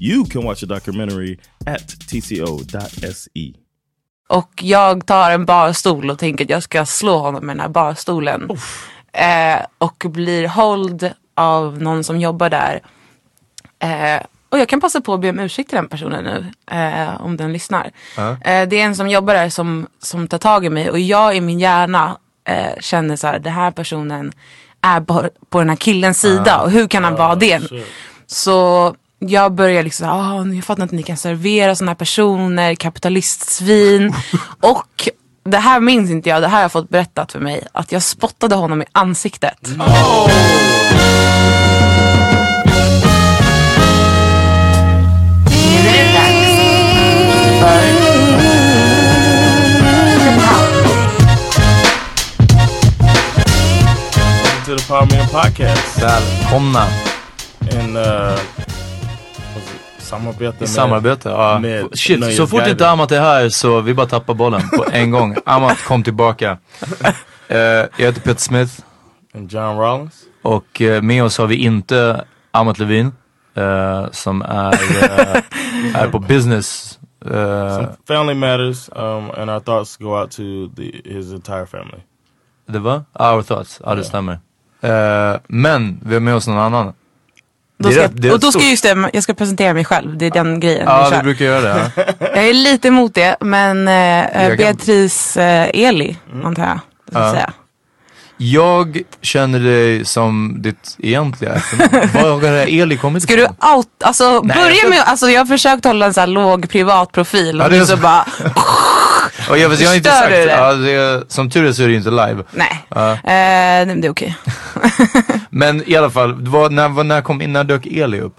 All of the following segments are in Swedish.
You can watch the documentary at tco.se. Och jag tar en barstol och tänker att jag ska slå honom med den här barstolen. Eh, och blir hold av någon som jobbar där. Eh, och jag kan passa på att be om ursäkt till den personen nu. Eh, om den lyssnar. Eh, det är en som jobbar där som, som tar tag i mig. Och jag i min hjärna eh, känner så här, den här personen är på, på den här killens sida. Och hur kan han vara det? Så jag börjar liksom, ah, jag fattar inte att ni kan servera sådana här personer, kapitalistsvin. och det här minns inte jag, det här har jag fått berättat för mig. Att jag spottade honom i ansiktet. Nu är det dags för To the Power Man Podcast. Välkomna En uh, samarbete med... samarbete. Ja. med Shit, så fort inte Amat är här så vi bara tappar bollen på en gång. Amat kom tillbaka. Eh, jag heter Peter Smith And John Rollins. och eh, med oss har vi inte Amat Levin eh, som är, är på business. Family matters, um, and our thoughts go out to the, his entire family. det var Our Thoughts, ja det stämmer. Men vi har med oss någon annan. Då Det ska, det är och då ska stort. just det, jag ska presentera mig själv. Det är den grejen Ja, kör. brukar göra det. Ja. Jag är lite emot det, men eh, Beatrice eh, Eli, antar jag. Ja. säga. Jag känner dig som ditt egentliga efternamn. Var har det Eli kommit Ska du ifrån? out, alltså Nej, börja jag- med, alltså jag har försökt hålla en så här låg privat profil Ja, och det är du så så- bara, Och jag, jag har inte sagt, det? ja, det, som tur är så är det inte live. nej, nej, men det är okej. Men i alla fall, var, när, var- när, kom, när dök Eli upp?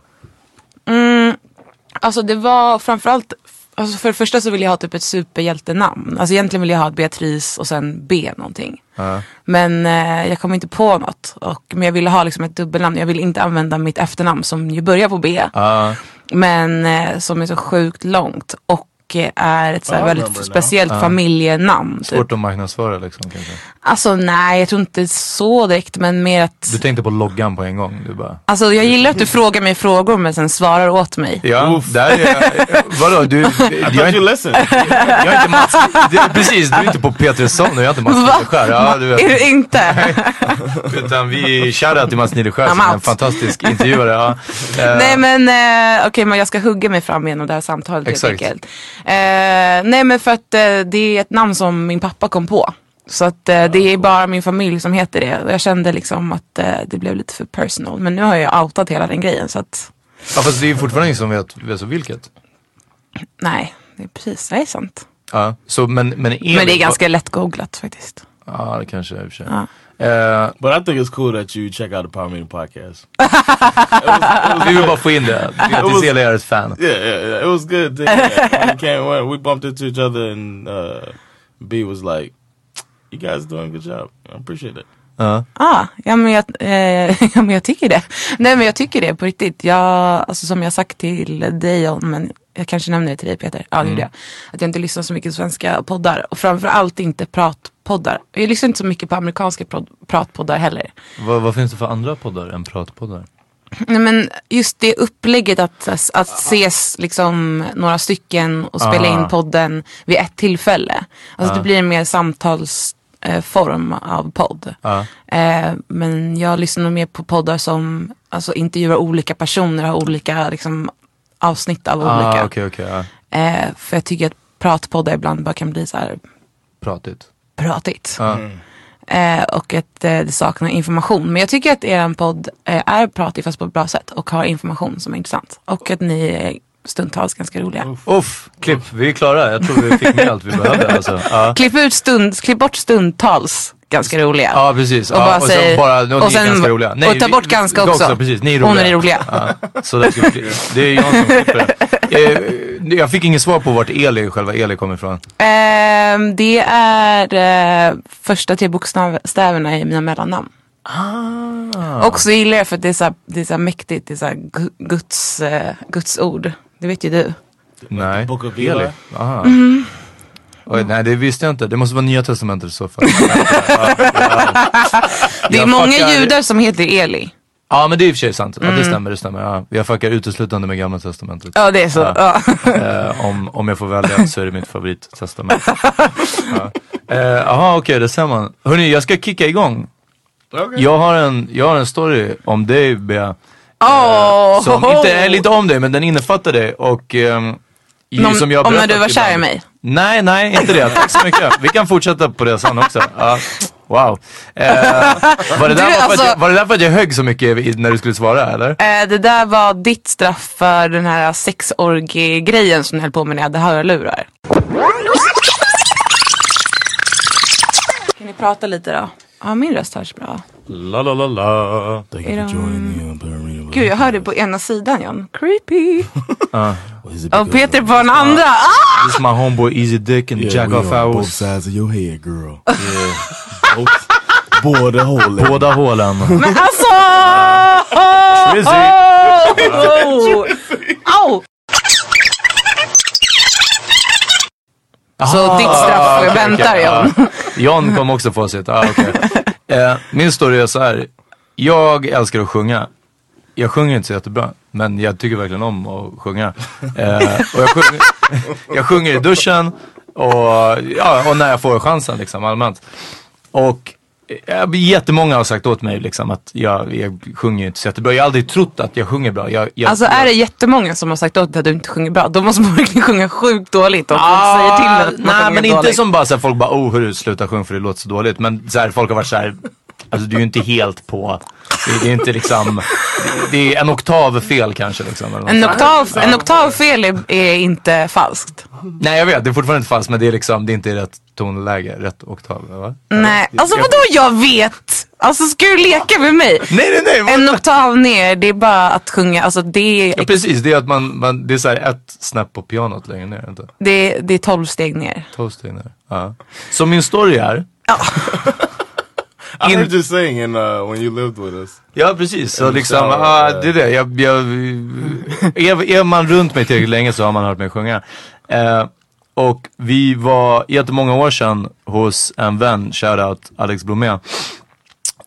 Alltså det var framförallt Alltså för det första så vill jag ha typ ett superhjältenamn. Alltså egentligen vill jag ha Beatrice och sen B någonting. Men eh, jag kom inte på något. Och, men jag ville ha liksom ett dubbelnamn. Jag vill inte använda mitt efternamn som ju börjar på B. Ja. Men eh, som är så sjukt långt. Och eh, är ett så här väldigt remember speciellt familjenamn. Typ. Svårt att marknadsföra liksom kanske. Alltså nej, jag tror inte så direkt. Men mer att... Du tänkte på loggan på en gång. Du bara. Alltså jag gillar att du frågar mig frågor men sen svarar åt mig. Ja, där är, vadå du, I jag thought är you inte, listened. jag är inte Mats, det, precis du är inte på Petrusson och jag är inte Mats Va? Nideskär. Ja, du Är du inte? Utan vi shoutout till Mats Nideskär som är en fantastisk intervjuare. Ja. Eh, Nej men eh, okej men jag ska hugga mig fram genom det här samtalet Exakt. helt enkelt. Eh, nej men för att eh, det är ett namn som min pappa kom på. Så att eh, det är bara min familj som heter det. Och jag kände liksom att eh, det blev lite för personal. Men nu har jag outat hela den grejen så att Ja fast det är ju fortfarande ingen som vet, vet så vilket. nej, det är precis, det är sant. Ja, så men, men, Elin, Men det är ganska lätt googlat faktiskt. Ja det kanske är i och för sig. Ja. Eh, But I think it's cool that you check out the Power Meeting podcast. vi vill bara få in det. Beatrice Eli är ett fan. Yeah, yeah, yeah. It was good. we came, when we bumped into each other, and uh, B was like, "You guys are doing a good job. I appreciate it." Ja. Ah, ja, men jag, eh, ja men jag tycker det. Nej men jag tycker det på riktigt. Jag, alltså som jag sagt till dig men jag kanske nämner det till dig Peter. Ja det gjorde jag. Att jag inte lyssnar så mycket på svenska poddar. Och framförallt inte pratpoddar. Jag lyssnar inte så mycket på amerikanska pratpoddar heller. Vad, vad finns det för andra poddar än pratpoddar? Nej men just det upplägget att, att ses liksom några stycken och spela Ah. in podden vid ett tillfälle. Alltså det blir en mer samtalsform av podd. Ja. Eh, men jag lyssnar nog mer på poddar som alltså, intervjuar olika personer, har olika liksom, avsnitt av Ah, olika. okej. ja. eh, för jag tycker att pratpoddar ibland bara kan bli så här Pratigt. Pratigt. Ja. Eh, och att eh, det saknar information. Men jag tycker att er podd eh, är pratig fast på ett bra sätt och har information som är intressant. Och att ni är stundtals ganska roliga. Uff, klipp, vi är klara. Jag tror vi fick med allt vi behövde alltså. Ja, Klipp, ut stund, klipp bort stundtals ganska roliga. ja precis. Och ja, bara och säg- sen bara, och, och ni är sen- ganska roliga. och ta bort vi- ganska också. precis, ni är roliga. Hon är roliga. Ja, så där ska vi. Det är jag som klipper det. Jag fick inget svar på vart Eli, själva Eli kommer ifrån. Ehm, det är eh, första tre bokstäverna i mina mellannamn. Ah. Och så gillar jag för att det är så, här, det är så mäktigt, det är så Guds, eh, Guds ord. Det vet ju du. Nej. Book of Eli. Aha. Mm. Oj, nej det visste jag inte. Det måste vara nya testamentet i så fall. Det är många judar som heter Eli. Ja men det är i och för sig sant. Ja, det stämmer, det stämmer. Ja. Jag fuckar uteslutande med gamla testamentet. Ja det är så. Ja. Ja. Eh, om, om jag får välja så är det mitt favorittestament. Jaha ja. uh, okej det ser man. Hörni jag ska kicka igång. Jag har en, jag har en story om dig Bea. Åh, Som inte är lite om dig men den innefattar dig och ehm, ju- Om, som jag om när du var kär i mig. Nej, nej, inte det. Tack så mycket. Vi kan fortsätta på det sen också. Ja, wow. Eh, var, det där Du, alltså- jag, var det där för att jag högg så mycket när du skulle svara eller? Eh, det där var ditt straff för den här sexorgie-grejen som du höll på med när jag hade hörlurar. Kan ni prata lite då? Ja, min röst hörs bra. La la la la. Thank Är you de- for joining the Power Meeting. Gud, jag hörde på ena sidan John. Creepy. Well, he's a big Och Peter på den andra. Ah! This is my homeboy Easy Dick and Yeah, Jack off on both hours. sides of your head, girl. Yeah. both. Båda hållen. Båda hålen. Men alltså! Trizzy. Oh! Au! Så ditt straff okej, väntar okej, John. ja. John kom också få sitt. Ah, okay. eh, min story är så här. Jag älskar att sjunga. Jag sjunger inte så jättebra. Men jag tycker verkligen om att sjunga. Eh, och jag, sjunger, jag sjunger i duschen och, ja, och när jag får chansen liksom allmänt. Och jättemånga har sagt åt mig liksom att jag, jag sjunger inte så jättebra. Jag har aldrig trott att jag sjunger bra. Jag, jag, Alltså är det jättemånga som har sagt åt dig att du inte sjunger bra, då måste man verkligen sjunga sjukt dåligt och Ah, säger till dig att man Nej sjunger men inte dåligt. som bara såhär, folk bara oh hörru sluta sjung för det låter så dåligt. Men så här, folk har varit såhär, Alltså du är ju inte helt på, det, är inte liksom, det, är en oktav fel kanske liksom. eller något En oktav, en oktav fel är, är inte falskt. Nej jag vet, det är fortfarande inte falskt men det är liksom, det är inte rätt tonläge, rätt oktav. Va? Nej, alltså vadå jag vet? Alltså ska du leka med mig? Nej nej nej! vad- En oktav ner, det är bara att sjunga, alltså det är, Ja, precis, det är att man, man det är så här ett snäpp på pianot längre ner. Inte? det är, det är 12 steg ner. Tolv steg ner. Ja. Så min story är, I heard you sing in uh, when you lived with us. Ja precis, så liksom, shower, ah, eh. det är det. Jag, jag, är, är man runt mig tillräckligt länge så har man hört mig sjunga. Eh, och vi var jättemånga år sedan hos en vän, shoutout Alex Blomé.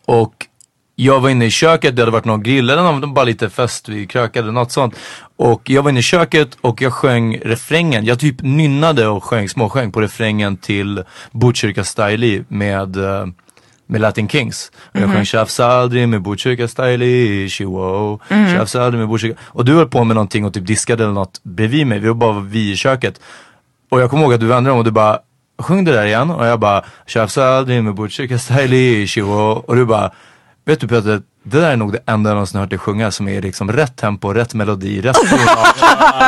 Och jag var inne i köket, det hade varit någon grill eller någon, bara lite fest, vi krökade, något sånt. Och jag var inne i köket och jag sjöng refrängen, jag typ nynnade och sjöng, småsjöng på refrängen till Botkyrka Style med eh, med Latin Kings. Och Jag sjöng tjafsa aldrig med Botkyrka Style, chihuahua, tjafsa aldrig med Botkyrka. Och du höll på med någonting och typ diskade eller något bredvid mig, vi var bara vi i köket. Och jag kommer ihåg att du vände dig om och du bara, sjung det där igen. Och jag bara, tjafsa aldrig med Botkyrka Style, chihuahua. Och du bara, vet du Peter, det där är nog det enda jag någonsin hört dig sjunga som är liksom rätt tempo, rätt melodi, rätt tonart,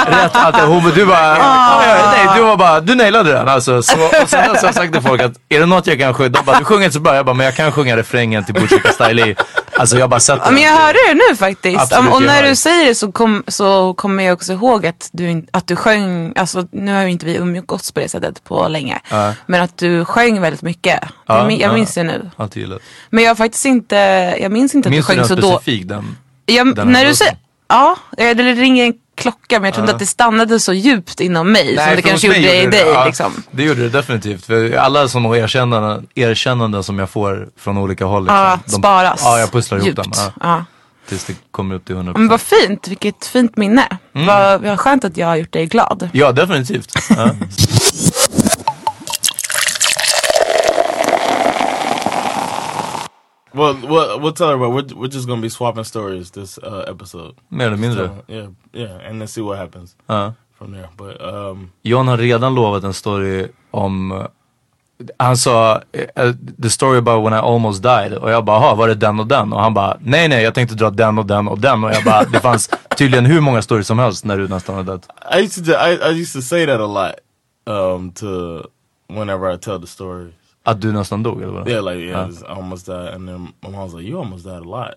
rätt allt. Hon, du bara, ja, nej, du var bara, du nailade den alltså. Så, och sen har jag sagt till folk att är det något jag kan sjunga, de bara, du sjunger inte så bra. Jag bara, men jag kan sjunga refrängen till Botkyrka Style. Alltså jag bara Ja, men jag hörde det nu faktiskt. Absolut, och jag när du säger det så, kom, så kommer jag också ihåg att du, in- att du sjöng, alltså nu har ju inte vi umgåtts på det sättet på länge. Ja. Men att du sjöng väldigt mycket. Ja, jag, min- jag ja. minns det nu. Gillat. Men jag har faktiskt inte, jag minns inte att Minns du du sjöng den så då. specifik? Den? Jag, den här när du säger, ja, det ringer en klocka men jag tror inte att det stannade så djupt inom mig som det kanske gjorde i dig. Ja, liksom. Det gjorde det definitivt. För alla sådana erkännanden, erkännanden som jag får från olika håll. Liksom, Ja, de- sparas Ja, jag pusslar ihop djupt. dem. Ja, Ja. tills det kommer upp till 100%. Men vad fint, vilket fint minne. Mm. Vad, vad skönt att jag har gjort dig glad. Ja, definitivt. Well, we'll, we'll tell but we're, we're just gonna be swapping stories this uh, episode. Mer eller mindre. So, yeah, yeah, and then see what happens Ja. from there. But um, John har redan lovat en story om eh, han sa eh, the story about when I almost died och jag bara, "Jaha, var det den och den? Och han bara, nej nej jag tänkte dra den och den och den och jag bara, det fanns tydligen hur många stories som helst när du nästan var död. I used to I, I used to say that a lot um, to whenever I tell the story. Att du nästan dog eller vad? Yeah, like yeah, Ja. this- I almost died, and then my mom was like, "You almost died a lot."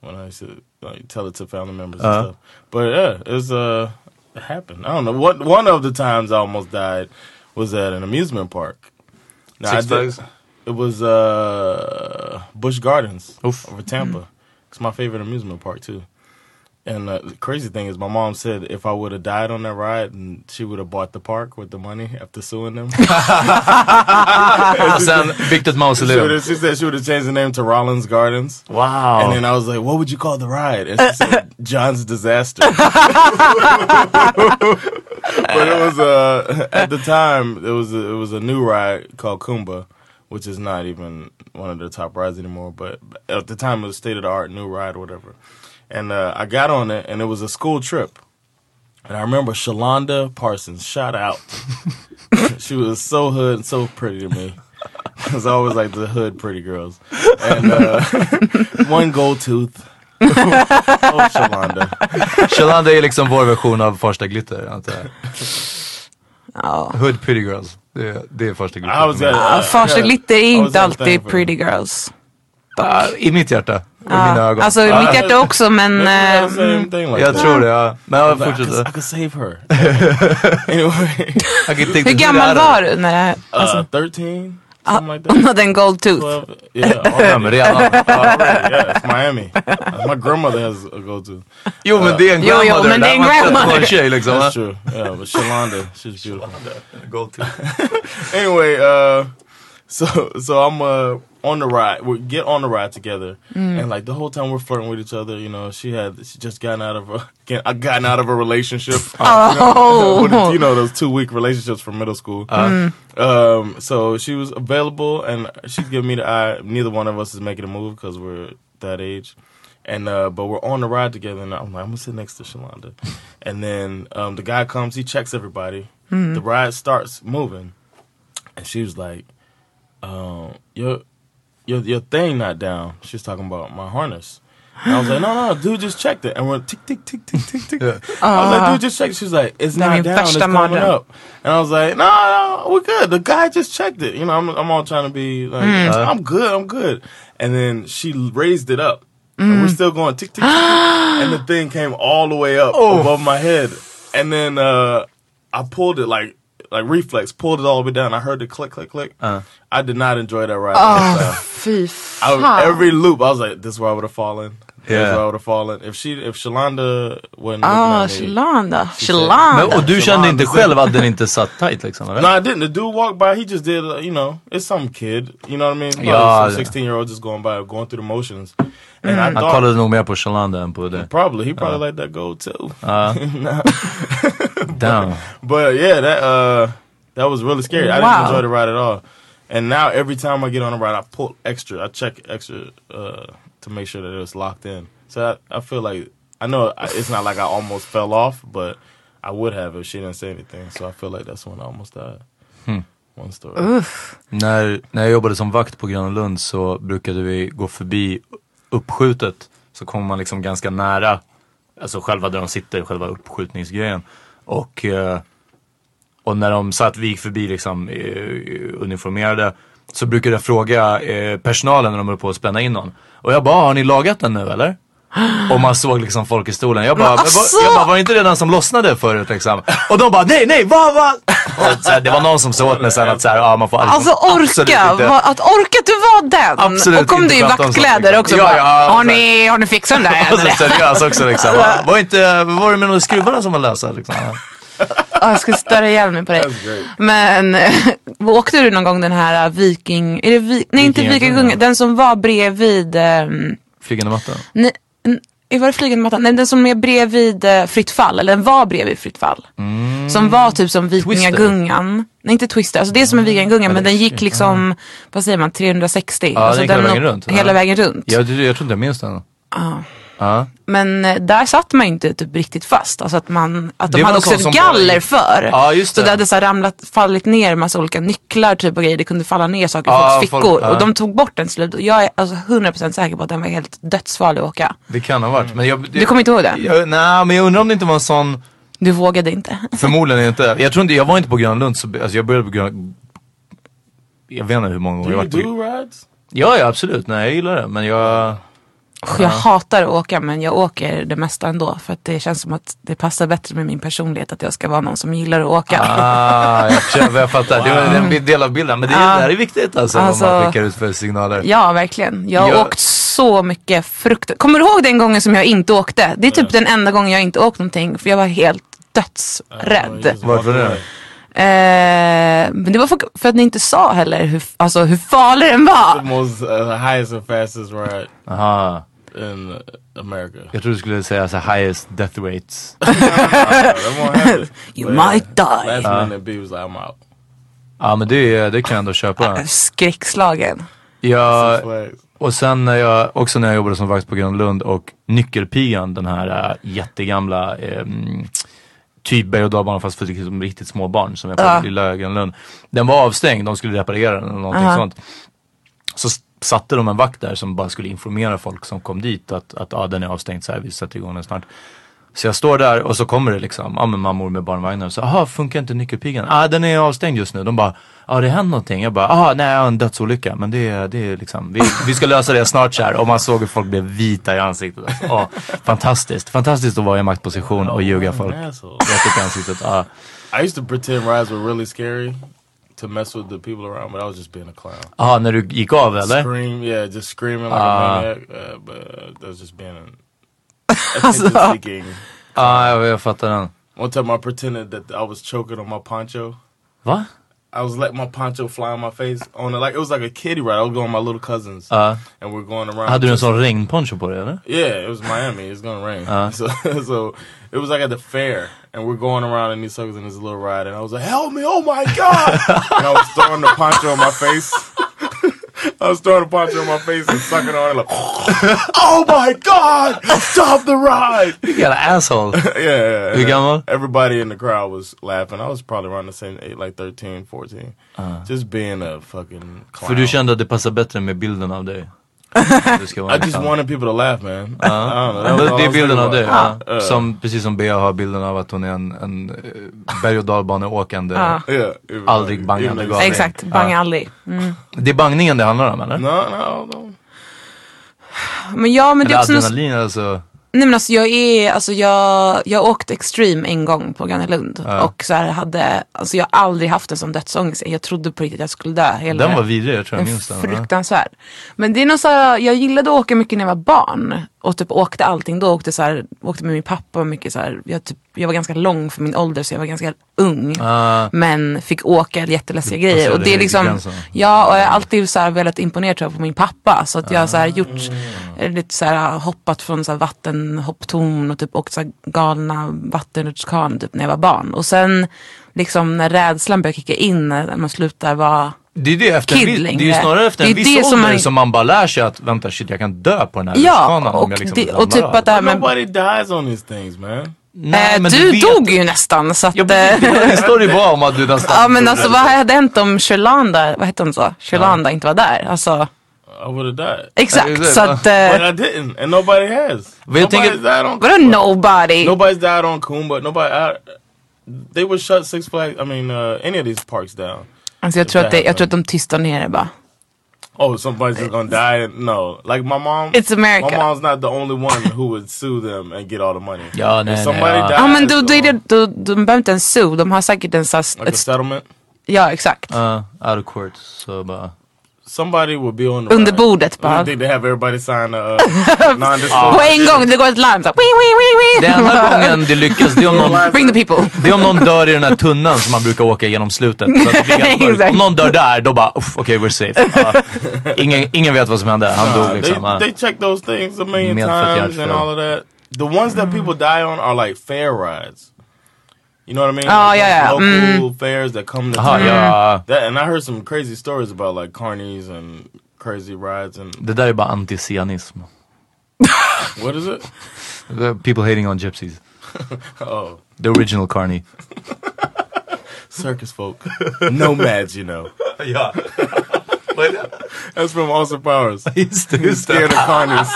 When I used to like, tell it to family members Uh-huh. and stuff. But yeah, it's uh, it happened. I don't know. What one of the times I almost died was at an amusement park. Now, Six Flags? It was uh, Busch Gardens Oof. over Tampa. It's my favorite amusement park too. And the crazy thing is, my mom said if I would have died on that ride, and she would have bought the park with the money after suing them. Sen byggt ett she, mausoleum. would've- she said she would have changed the name to Rollins Gardens. Wow. And then I was like, what would you call the ride? And she said, John's Disaster. but it was, uh, at the time, it was, a, it was a new ride called Kumba, which is not even one of the top rides anymore. But at the time, it was state of the art new ride or whatever. And uh, I got on it, and it was a school trip. And I remember Shalonda Parsons, shout out. she was so hood and so pretty to me. It was always like the hood pretty girls. And uh, one gold tooth. oh, Shalonda. Shalanda är liksom vår version av Farsta Glitter antar jag. Ja. Hood Pretty Girls. Det, är- det är Farsta Glitter. Gonna, Ja, Farsta glitter är inte alltid pretty girls. Ah, I mitt hjärta. Ja, mina ögon. Alltså mitt hjärta också men... Eh, Jag tror det, ja. Men fortsätt. I could save her. anyway, hur gammal var du när det här... uh, Alltså, 13, ah, like hon hade en gold tooth. 12, yeah, Ja, men redan. yeah, it's Miami. My grandmother has a go-to. Jo men det är en Jo, jo, grandmother. men det är en grandmother. på en tjej liksom. That's true. Yeah, but Shalonda, she's beautiful. Gold tooth. anyway, uh, so so I'm uh on the ride. We get on the ride together, and like the whole time we're flirting with each other. You know, she had she just gotten out of a gotten out of a relationship. Oh. What is- you know those two week relationships from middle school. Um, so she was available, and she's giving me the eye. Neither one of us is making a move because we're that age. And uh, but we're on the ride together, and I'm like, I'm gonna sit next to Shalonda. And then um, the guy comes, he checks everybody. The ride starts moving, and she was like, um, "Yo, your your thing not down. She was talking about my harness. And I was like, no, no, dude just checked it. And we're tick, tick, tick, tick, tick, tick. I was like, dude just checked it. She was like, it's not min down, it's värsta coming mardröm. up. And I was like, no, no, we're good. The guy just checked it. You know, I'm, I'm all trying to be like, I'm good, I'm good. And then she raised it up. And we're still going tick, tick, tick. and the thing came all the way up above my head. And then uh, I pulled it like, like reflex, pulled it all the way down. I heard the click, click, click. I did not enjoy that ride. Oh, fy I, fan. every loop, I was like, "This is where I would have fallen. This is where I would have fallen." If she, if Shalonda wasn't Ah, looking at me, Shalanda. Men, Shalanda. och du kände inte Shalanda. själv att den inte satt tight liksom? Eller? no, I didn't. The dude walked by. He just did. Uh, you know, it's some kid. You know what I mean? Probably Yeah. some sixteen year old just going by, going through the motions. And I Han thought kollade nog mer på Shalanda än på det. probably he probably let that go too. Damn. But yeah, that uh, that was really scary. I didn't enjoy the ride at all. And now every time I get on a ride, I pull extra. I check extra uh, to make sure that it was locked in. So I, I feel like I know it's not like I almost fell off, but I would have if she didn't say anything. So I feel like that's when I almost died. One story. När, när jag jobbade som vakt på Gröna Lund så brukade vi gå förbi uppskjutet. Så kommer man liksom ganska nära, alltså själva där de sitter, själva uppskjutningsgrejen. Och, eh, och när de satt, vi gick förbi liksom eh, uniformerade så brukade jag fråga eh, personalen när de höll på att spänna in någon. Och jag bara, ah, har ni lagat den nu eller? Och man såg liksom folk i stolen. Jag bara, alltså! jag bara var det inte det den som lossnade förut liksom? Och de bara, nej, nej, vad, vad? Och så här, det var någon som sa åt mig sen att så här, ja, man får Alltså orka, inte- va, att orka att du var den. Absolut och kom du i vaktkläder liksom. också. Ja, bara, ja, har, så här. ni, har ni fixat den där än? seriös också liksom. Va? Var, inte, var det med de skruvarna som var lösa liksom? Ja, jag ska störa ihjäl mig på dig. Men åkte du någon gång den här äh, Viking... Är det vi, nej, inte. Vikingagungan. Den som var bredvid... Um, Flygande matta? nej, var det flygande mattan? Nej, den som är bredvid uh, Fritt fall. Eller den var bredvid Fritt fall. Som var typ som Vikingagungan. Nej, inte Twister. Alltså det är som en Vikingagunga men den gick liksom, vad säger man, 360. Ja, alltså den gick hela vägen runt. Hela Ja. vägen runt. Jag, jag, jag tror inte jag minns den. Ja. Men eh, där satt man ju inte typ riktigt fast. Alltså att, man, att Det de var hade också ett galler var- för. Ja, just Så det. det hade så ramlat, fallit ner massa olika nycklar typ och grejer. Det kunde falla ner saker i Ja, folks folk- fickor. ja. Och de tog bort den slut. Och jag är alltså 100% säker på att den var helt dödsfarlig att åka. Det kan ha varit. Men jag, det, Du kommer inte ihåg den? Jag, nej, men jag undrar om det inte var en sån, Du vågade inte. förmodligen inte. Jag tror inte, jag var inte på Gröna Lund, så, alltså jag började på Gröna jag vet inte hur många gånger jag varit på do rides? Ja, ja absolut. Nej, jag gillar det. Men jag... Jag hatar att åka men jag åker det mesta ändå. För att det känns som att det passar bättre med min personlighet att jag ska vara någon som gillar att åka. Ah, jag, köper, jag fattar. Det var en del av bilden. Men det, är- det här är viktigt alltså, Alltså- vad man skickar ut för signaler. Ja, verkligen. Jag har Jag- åkt så mycket frukt. Kommer du ihåg den gången som jag inte åkte? Det är typ den enda gången jag inte åkt någonting. För jag var helt dödsrädd. Varför det? Eh, men det var för, för att ni inte sa heller hur, alltså, hur farlig den The var. most uh, highest and fastest ride Aha. in America. Jag trodde du skulle säga så highest death rates. You But, might die. Last minute, B was like, I'm out. Ja men det, det kan jag ändå köpa. Skräckslagen. Flags. och sen när jag, också när jag jobbade som vakt på Gröna Lund och Nyckelpigan, den här äh, jättegamla ehm, typ berg och dalbana fast för liksom riktigt små barn som på Ja. lilla Gröna Lund. Den var avstängd, de skulle reparera den eller någonting Aha. sånt. Så satte de en vakt där som bara skulle informera folk som kom dit att, att ah, den är avstängd så här, vi sätter igång den snart. Så jag står där och så kommer det liksom, ja men mammor med barnvagnar. Så, aha, funkar inte nyckelpigan? Ah, den är avstängd just nu. De bara, ja ah, det händer någonting. Jag bara, ah nej, ja, en dödsolycka. Men det, är- det är liksom, vi, vi ska lösa det snart här. Och man såg hur folk blev vita i ansiktet. Alltså. Ah, fantastiskt, fantastiskt att vara i maktposition och ljuga folk rätt i ansiktet. Ah. I used to pretend rides were really scary to mess with the people around, but I was just being a clown. ah, när du gick av eller? Scream, yeah, just screaming like Ah. a maniac. Uh, but uh, that was just being an attention seeking. Ja, jag, jag fattar den. One time I pretended that I was choking on my poncho. Va? I was letting my poncho fly on my face on it like it was like a kiddie ride. I was going with my little cousins, Ja. and we're going around. hade du en just- sån regnponcho på dig eller? Yeah, it was Miami. It's gonna rain. Uh. So, so it was like at the fair, and we're going around in these circles in this little ride, and I was like, "Help me! Oh my god!" and I was throwing the poncho on my face. I was throwing a poncho in my face and sucking on it like, oh my god, stop the ride. You got an asshole. yeah, yeah. Hur and gammal? Everybody in the crowd was laughing. I was probably around the same age, like 13, 14. Uh. Just being a fucking clown. För du kände att det passar bättre med bilden av dig? I just wanted people to laugh man. Don't know. det är bilden av dig. Ja. Uh, Som, precis som Bea har bilden av att hon är en, en eh, berg och dalbaneåkande. Was Aldrig bangande galning. it's- Exakt, banga aldrig. Mm. Det är bangningen det handlar om eller? No, no, no. Men ja, men det är också adrenalin alltså. Nej men alltså jag är, alltså jag, jag åkte extreme en gång på Gröna Lund. Och så här hade, alltså jag har aldrig haft en sån dödsångest. Jag trodde på riktigt att jag skulle dö. Hela Den var vidrig, jag tror jag minns den. ja. Fruktansvärd. Men det är nog så här, jag gillade att åka mycket när jag var barn. Och typ åkte allting. Då åkte, så här, åkte med min pappa mycket så här, jag, typ, jag var ganska lång för min ålder så jag var ganska ung. Ah. Men fick åka jätteläskiga Du grejer. Och passerade det är liksom, gränsen. ja och jag har alltid så här velat imponera tror jag, på min pappa. Så att jag har så här gjort, Ah. eh, lite så här, hoppat från så här vattenhopptorn och typ åkt så här galna vattenrutschkanor typ när jag var barn. Och sen liksom när rädslan börjar kicka in när man slutar vara Det är det efter en Kid viss, det är ju längre. snarare efter en viss det som ålder man- som man bara lär sig att vänta shit jag kan dö på den här Ja, och, jag liksom det, och typ att det här med... Nobody dies on these things man. Nej, Eh, men du vet- dog ju nästan så att... Ja, eh, precis, det var en story var om att du nästan Ja men alltså vad hade hänt om Sherlanda, vad hette hon så? Sherlanda inte var där? Alltså I would have died. exakt exakt, så att... But Eh, I didn't, and nobody has. Nobody's tänker- died on. vadå nobody? Nobody's died on Kumba. Nobody. I, they would shut Six Flags. I mean, uh, any of these parks down. Alltså jag tror, att det, jag tror att de tystar ner det bara. Oh, somebody's just gonna die. No, like my mom. It's America. My mom's not the only one who would sue them and get all the money. Ja, nej, If nej, somebody ja. dies, Ja men då, då är det, då, de behöver inte ens sue, de har säkert en sån like a settlement. Ja exakt. Ja, out of court så bara Somebody would be on the Under ride. bordet I bara. think they have everybody sign a uh, På non-disclosure. en gång, det går ett larm så wii, wii, wii, enda wii. gången det lyckas det är om någon Bring the people. det är om någon dör i den här tunneln som man brukar åka genom slutet. Så att det blir om någon dör där, då bara okej we're safe. Ja. Ingen, ingen vet vad som hände, han dog liksom. they, ja. they check those things a million times and all of that. The ones that people die on are like fair rides. You know what I mean? Oh, Like yeah, those yeah. Local mm-hmm. fairs that come to Aha, town. ja. That, and I heard some crazy stories about like carnies and crazy rides and Det där är bara antisionism. what is it? The People hating on gypsies. Oh, The original carney. circus folk, nomads. You know, Ja. that's from Austin Powers. Just det, just Scared of carnies.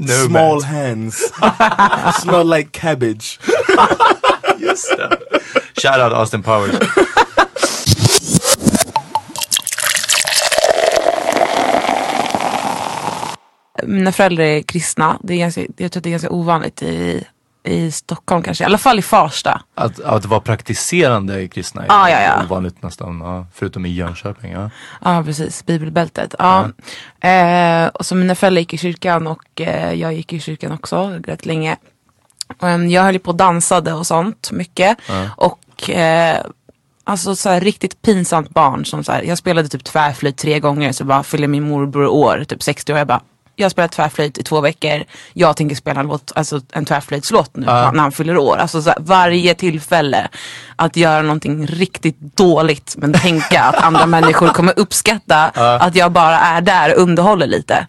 No Small hands, smell like cabbage. Just det. Shout out Austin Powers. Mina föräldrar är kristna, det är ganska, jag tror att det är ganska ovanligt i, i Stockholm kanske, i alla fall i Farsta. Att, att vara praktiserande kristna är Ah, ja, ja. ovanligt nästan. Ja. Förutom i Jönköping. Ja. Ja precis, bibelbältet. Ja. Eh, och så mina föräldrar gick i kyrkan och eh, jag gick i kyrkan också rätt länge. Jag höll på och dansade och sånt mycket. Och eh, alltså så här, riktigt pinsamt barn som så här, jag spelade typ tvärflöjt tre gånger så bara fyllde min morbror år, typ 60 år. Jag bara, jag har spelat tvärflöjt i två veckor. Jag tänker spela en, låt, alltså en tvärflöjtslåt nu när han fyller år. Alltså så här, varje tillfälle att göra någonting riktigt dåligt men tänka att andra människor kommer uppskatta att jag bara är där och underhåller lite.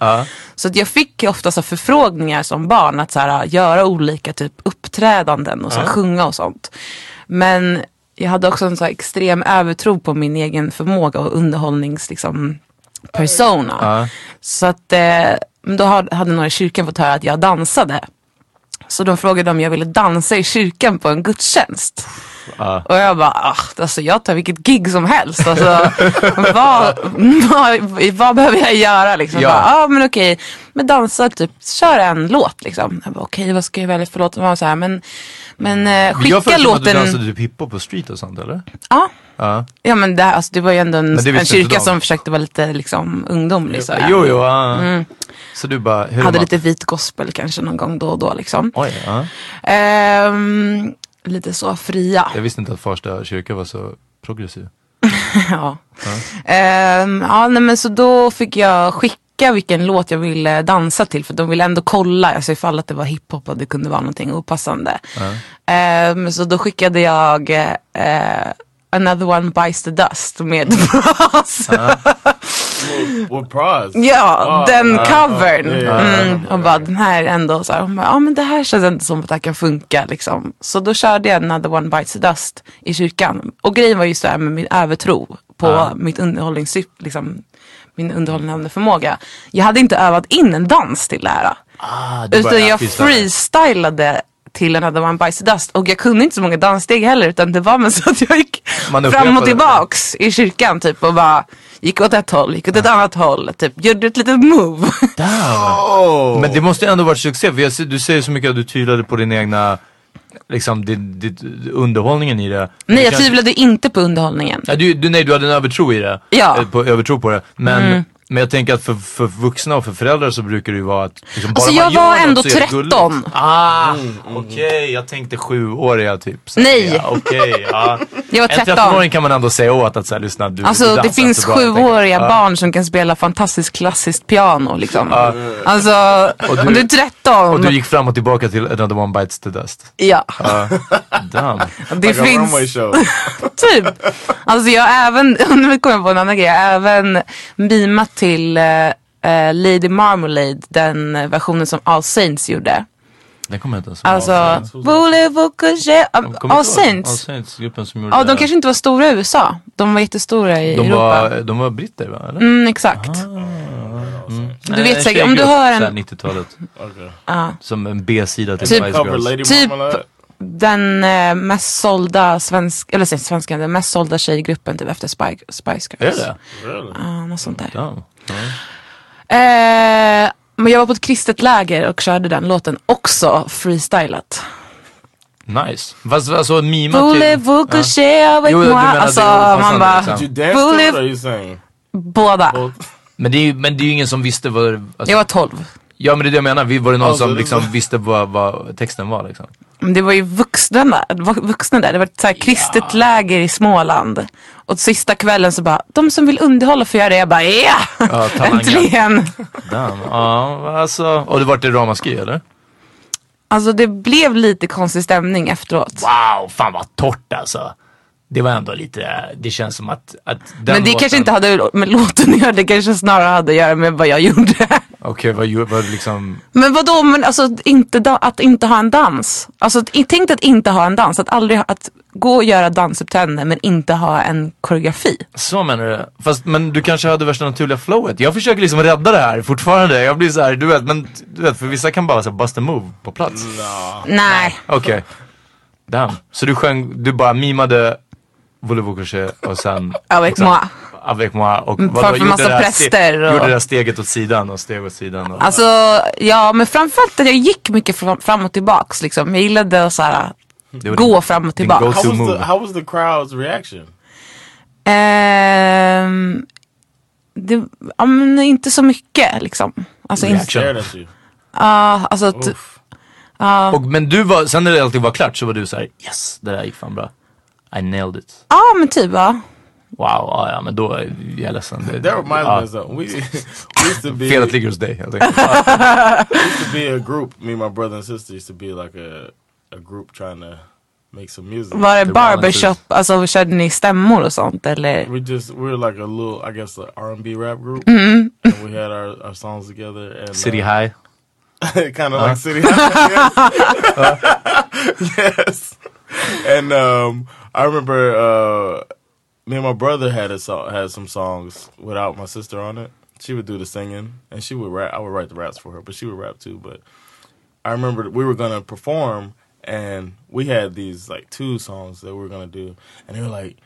Så att jag fick ofta så förfrågningar som barn att så här, göra olika typ uppträdanden och så här, sjunga och sånt. Men jag hade också en så extrem övertro på min egen förmåga och underhållnings liksom, persona. Så att eh, då hade några i kyrkan fått höra att jag dansade. Så de frågade om jag ville dansa i kyrkan på en gudstjänst. Och jag bara, ah, alltså jag tar vilket gig som helst. Alltså, vad, vad, vad behöver jag göra liksom? Ja. Bara, ah, men okej, men dansa typ, kör en låt liksom. Jag bara, okej vad ska jag välja för låt? Och man var så här, men, men eh, skicka jag låten... att du dansade typ hiphop på street och sånt eller? Ja. Ja. Ja men det, här- alltså, det var ju ändå en, en kyrka som försökte vara lite liksom ungdomlig. Så här. Jo, jo. ja. Så du bara, hur Mm. Hade man- lite vit gospel kanske någon gång då och då liksom. Oj, ja. Ehm, lite så fria. Jag visste inte att Farsta kyrka var så progressiv. ja. Ehm, ja nej, men så då fick jag skicka vilken låt jag ville dansa till för de ville ändå kolla alltså ifall att det var hiphop och det kunde vara någonting opassande. Ehm, så då skickade jag eh, Another One Bites the Dust med Bras. With Praz. Ja, Ah, den ah, covern. ah, ja, ja, mm, och bara den här ändå så här, hon bara, ja men det här känns inte som att det här kan funka liksom. Så då körde jag Another One Bites the Dust i kyrkan. Och grejen var ju så här med min övertro på mitt underhållnings, liksom, min underhållande förmåga. Jag hade inte övat in en dans till det här. Ah, Utan jag freestyla. freestylade till Another One Bites the Dust. Och jag kunde inte så många danssteg heller. Utan det var med så att jag gick fram och tillbaks i kyrkan typ. Och bara gick åt ett håll, gick åt ett annat håll. Typ gjorde ett litet move. Oh. Men det måste ju ändå varit succé. För jag, ser- du säger så mycket att du tvivlade på din egna, liksom din, ditt, underhållningen i det. Nej Det jag tvivlade inte på underhållningen. Ja, du, du, nej, du hade en övertro i det. Ja. Mm. Eh, På, övertro på det. Men, men jag tänker att för, för vuxna och för föräldrar så brukar det ju vara att liksom, bara Alltså, man jag gör var något ändå så är det gulligt. 13. Ah, okej. Jag tänkte sjuåriga typ. Så, Nej. Ja, okej. ja. Jag var En 13. 13-åring kan man ändå säga åt att så här, lyssna, du, du Alltså dansar det finns så bra, jag tänker. sjuåriga Ja. barn som kan spela fantastiskt klassiskt piano liksom. Alltså, du- om du är 13. Och du gick fram och tillbaka till Another One Bites the Dust. Ja, Damn. det Like a finns show. typ. Alltså jag har även, nu kommer jag på en annan grej, jag har även mimat till eh, eh, Lady Marmalade, den versionen som All Saints gjorde. Den kommer inte ens Alltså, inte All ihåg. All Saints. Saints, gruppen som gjorde Ja, de kanske inte var stora i USA. De var jättestora i de Europa. var, de var britter va? Eller? Mm, exakt. Du Nej, vet säkert, om du hör en, 90-talet. Ja. Som en B-sida till Typ- Spice Girls. Lady Typ- Marmalade. Den eh, mest sålda svensk, eller säg svenska, den mest sålda tjejgruppen typ efter Spike, Spice Är Girls. det Really? Ja, något sånt där. Eh, men jag var på ett kristet läger och körde den låten också freestylat. Nice. Fast alltså mima till... Voulez-vous coucher avec Jo, du moi? menar Alltså det är man bara, Voulez- båda. Men det är ju men det är ju ingen som visste vad... Alltså, Jag var 12. Ja men det är det jag menar. Vi- Var det någon Ja, så som det- liksom visste vad, vad texten var liksom? Det var ju vuxna där. Det var vuxna där. Det var ett så här kristet läger i Småland. Och sista kvällen så bara, de som vill underhålla får göra det. Jag bara, ja! Ja. Äntligen! Ja, alltså. Och det vart det ramaskri eller? Alltså det blev lite konstig stämning efteråt. Wow, fan vad torrt alltså. Det var ändå lite, det känns som att, att Men det låten- kanske inte hade med låten att göra, det kanske snarare hade att göra med vad jag gjorde. Okej, vad gjorde, vad liksom... Men vadå, men alltså inte da- att inte ha en dans. Alltså tänk att inte ha en dans, att aldrig att gå och göra dansuppträdande men inte ha en koreografi. Så menar du? Fast, men du kanske hade värsta naturliga flowet. Jag försöker liksom rädda det här fortfarande. Jag blir så här, du vet, men du vet, för vissa kan bara så här, bust a move på plats. Nej. Okej. Damn. Så du sjöng, du bara mimade Voulez-vous coucher och sen... Avec moi. Avec moi. Och Mm, vadå, framför gjorde massa präster och- Gjorde det här steget åt sidan och steg åt sidan. Och, Alltså, ja men framförallt att jag gick mycket fram, fram och tillbaks liksom. Jag gillade att så här, det var gå din- fram och go-to How was, the, how was the crowd's reaction? Ehm, det, ja, men inte så mycket liksom. Alltså, Reaction. Ja, alltså att, Oof. Och, men du var, sen när det alltid var klart så var du så här: yes, det där gick fan bra. I nailed it. ja men typ ja. Wow, ja, ja men då är jag ledsen. Det, That reminds ja, me of something. We, we used to be Felet ligger hos dig helt enkelt. used to be a group. Me and my brother and sister used to be like a a group trying to make some music. Var det The barbershop, alltså körde ni stämmor och sånt eller? We just we were like a little, I guess, a R and B rap group, Mm-hmm. and we had our, our songs together. And City uh, High. kind of like City High. yes. yes. And um, I remember uh, me and my brother had a song, had some songs without my sister on it. She would do the singing, and she would rap. I would write the raps for her, but she would rap too. But I remember that we were gonna perform, and we had these like two songs that we were gonna do, and they were like.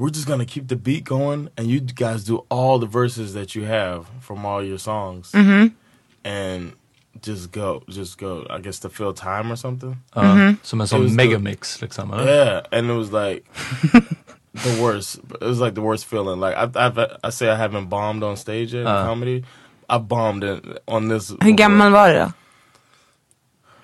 We're just gonna keep the beat going, and you guys do all the verses that you have from all your songs mm-hmm. and just go, just go. I guess to fill time or something. Ja, Som en It sån was megamix liksom. Eller? Yeah, and it was like the worst. It was like the worst feeling. Like I've, I've I say I haven't bombed on stage yet in Uh. comedy. I bombed in, on this. Hur gammal var du då?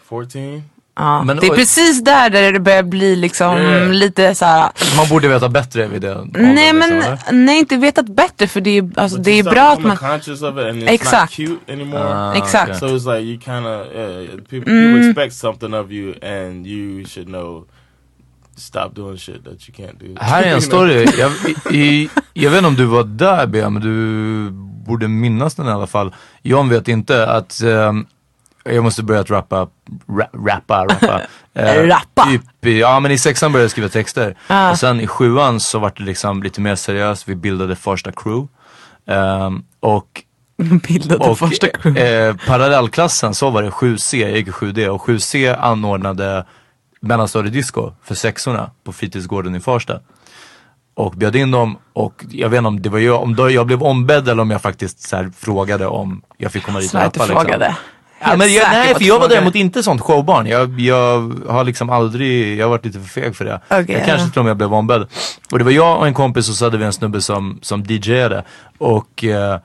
14. Ja, Men- det är oj. precis där, där det börjar bli liksom Yeah. lite så här. Man borde veta bättre vid det. Nej åldern, men, liksom, nej inte vetat bättre för det är, alltså, But det är bra att man, conscious of it, and it's Exakt. not cute anymore. Ah, Exakt. okej. So it's like you kind of yeah, people, people expect something of you, and you should know stop doing shit that you can't do. Här är en story. Jag, i, jag vet inte om du var där Bea, men du borde minnas den i alla fall. John vet inte att ehm, jag måste börja att rappa, ra, rappa, rappa. Eh, Rappa? Typ, i- ja men i sexan började jag skriva texter. Och sen i sjuan så var det liksom lite mer seriöst. Vi bildade första crew. Ehm, och Bildade och första crew. eh, parallellklassen så var det 7C, jag gick i 7D och 7C anordnade mellanstadiedisco för sexorna på fritidsgården i Farsta. Och bjöd in dem och jag vet inte om det var jag, om då jag blev ombedd eller om jag faktiskt så frågade om jag fick komma dit och Så rappa. liksom. frågade. Ja, men jag, nej, för jag var däremot inte sånt showbarn. Jag, jag har liksom aldrig, jag har varit lite för feg för det. Okej, jag ja. kanske till och med blev ombedd. Och det var jag och en kompis och så hade vi en snubbe som, som DJade. Och eh,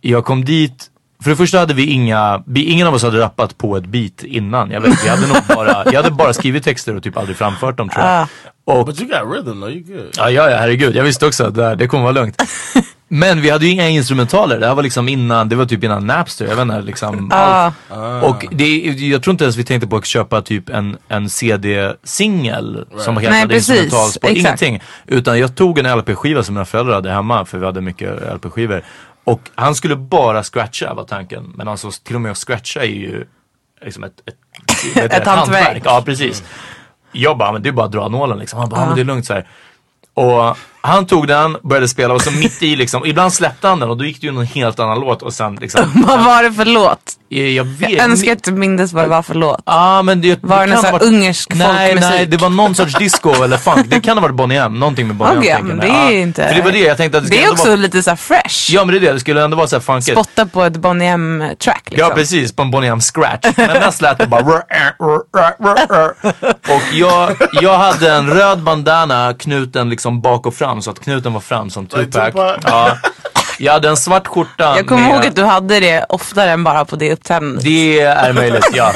jag kom dit, för det första hade vi inga, vi, ingen av oss hade rappat på ett beat innan. Jag vet, vi hade nog bara, jag hade bara skrivit texter och typ aldrig framfört dem tror jag. Ah. Och But you got rhythm though, you good. Ja, ja, ja, herregud. Jag visste också att det, det kommer vara lugnt. Men vi hade ju inga instrumentaler. Det här var liksom innan, det var typ innan Napster. Jag vet inte, liksom Ah. allt. Och det, jag tror inte ens vi tänkte på att köpa typ en, en CD-singel som Nej, hade precis. instrumentalspår. Ingenting. Utan jag tog en LP-skiva som mina föräldrar hade hemma, för vi hade mycket LP-skivor. Och han skulle bara scratcha var tanken. Men alltså till och med att scratcha är ju liksom ett, ett, ett, Ett hantverk. Ja, precis. Jag bara, men det är bara att dra nålen liksom. Han bara, ja. men det är lugnt så här. Och han tog den, började spela och så mitt i liksom, ibland släppte han den och då gick det ju någon helt annan låt och sen liksom. Vad var det för låt? Jag, jag vet Jag önskar att du mindes vad det var för låt. Ja men det, Var det det någon varit- ungersk nej, folkmusik? Nej, det var någon sorts disco eller funk. Det kan ha varit Bonnie M, någonting med Bonnie M. Okej, tänker men det är Ja, inte... För det var det jag tänkte att det Det skulle är ändå också vara... lite såhär fresh. Ja men det är det, det skulle ändå vara såhär funkigt. Spotta på ett Bonnie M-track liksom. Ja precis, på en Bonnie M scratch. Men mest lät det bara. Och jag, jag hade en röd bandana knuten liksom bak och fram så att knuten var fram som Tupac. Ja. Jag hade en svart skjorta Jag kommer med- ihåg att du hade det oftare än bara på det uppträdandet. Det är möjligt, ja.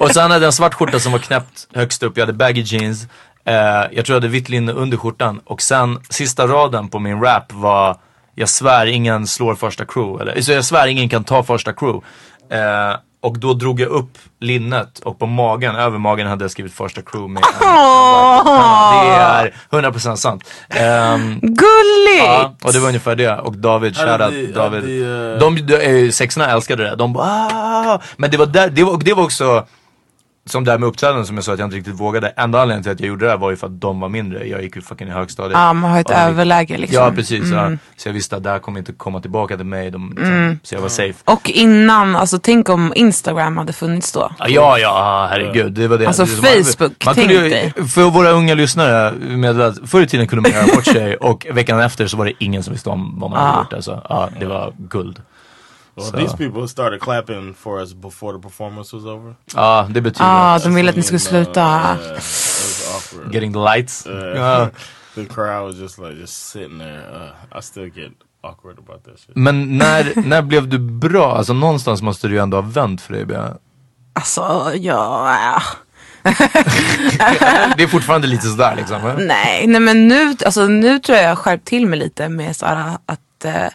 Och sen hade jag en svart skjorta som var knäppt högst upp. Jag hade baggy jeans. Eh, jag tror jag hade vitt linne under skjortan. Och sen sista raden på min rap var Jag svär ingen slår första crew. Eller, så jag svär ingen kan ta första crew. Eh, och då drog jag upp linnet och på magen, över magen hade jag skrivit första crew med en, Det är 100% sant. Ehm, Gulligt! Ja, och det var ungefär det. Och David, shoutout vi- David. eh, De, de, eh, sexorna älskade det. De bara "Ah!" Men det var, där, det, var, det var också som det här med uppträdanden som jag sa att jag inte riktigt vågade. Enda anledningen till att jag gjorde det här var ju för att de var mindre. Jag gick ju fucking i högstadiet. Ja, man har ett överläge liksom. Ja precis. Ja. Så jag visste att det här kommer inte komma tillbaka till mig. De, liksom, Så jag var safe. Och innan, alltså tänk om Instagram hade funnits då. Ja, Ja, herregud. Det var det. Alltså, det Facebook, man kunde ju, tänk För våra unga lyssnare, med förr i tiden kunde man göra bort sig och veckan efter så var det ingen som visste om vad man hade Ah. gjort. Alltså. Ja, det var guld. Well, So- these people started clapping for us before the performance was over. Ja, det betyder Ah, de ville att ni skulle uh, sluta. getting the lights. Uh, Ja. the crowd was just like just sitting there. Uh, I still get awkward about that shit. Men när, när blev du bra? Alltså någonstans måste det ju ändå ha vänt för dig. Bea. Alltså, ja... Det är fortfarande lite sådär liksom. Nej, nej men nu, alltså, nu tror jag jag har skärpt till mig lite med såhär, att, eh,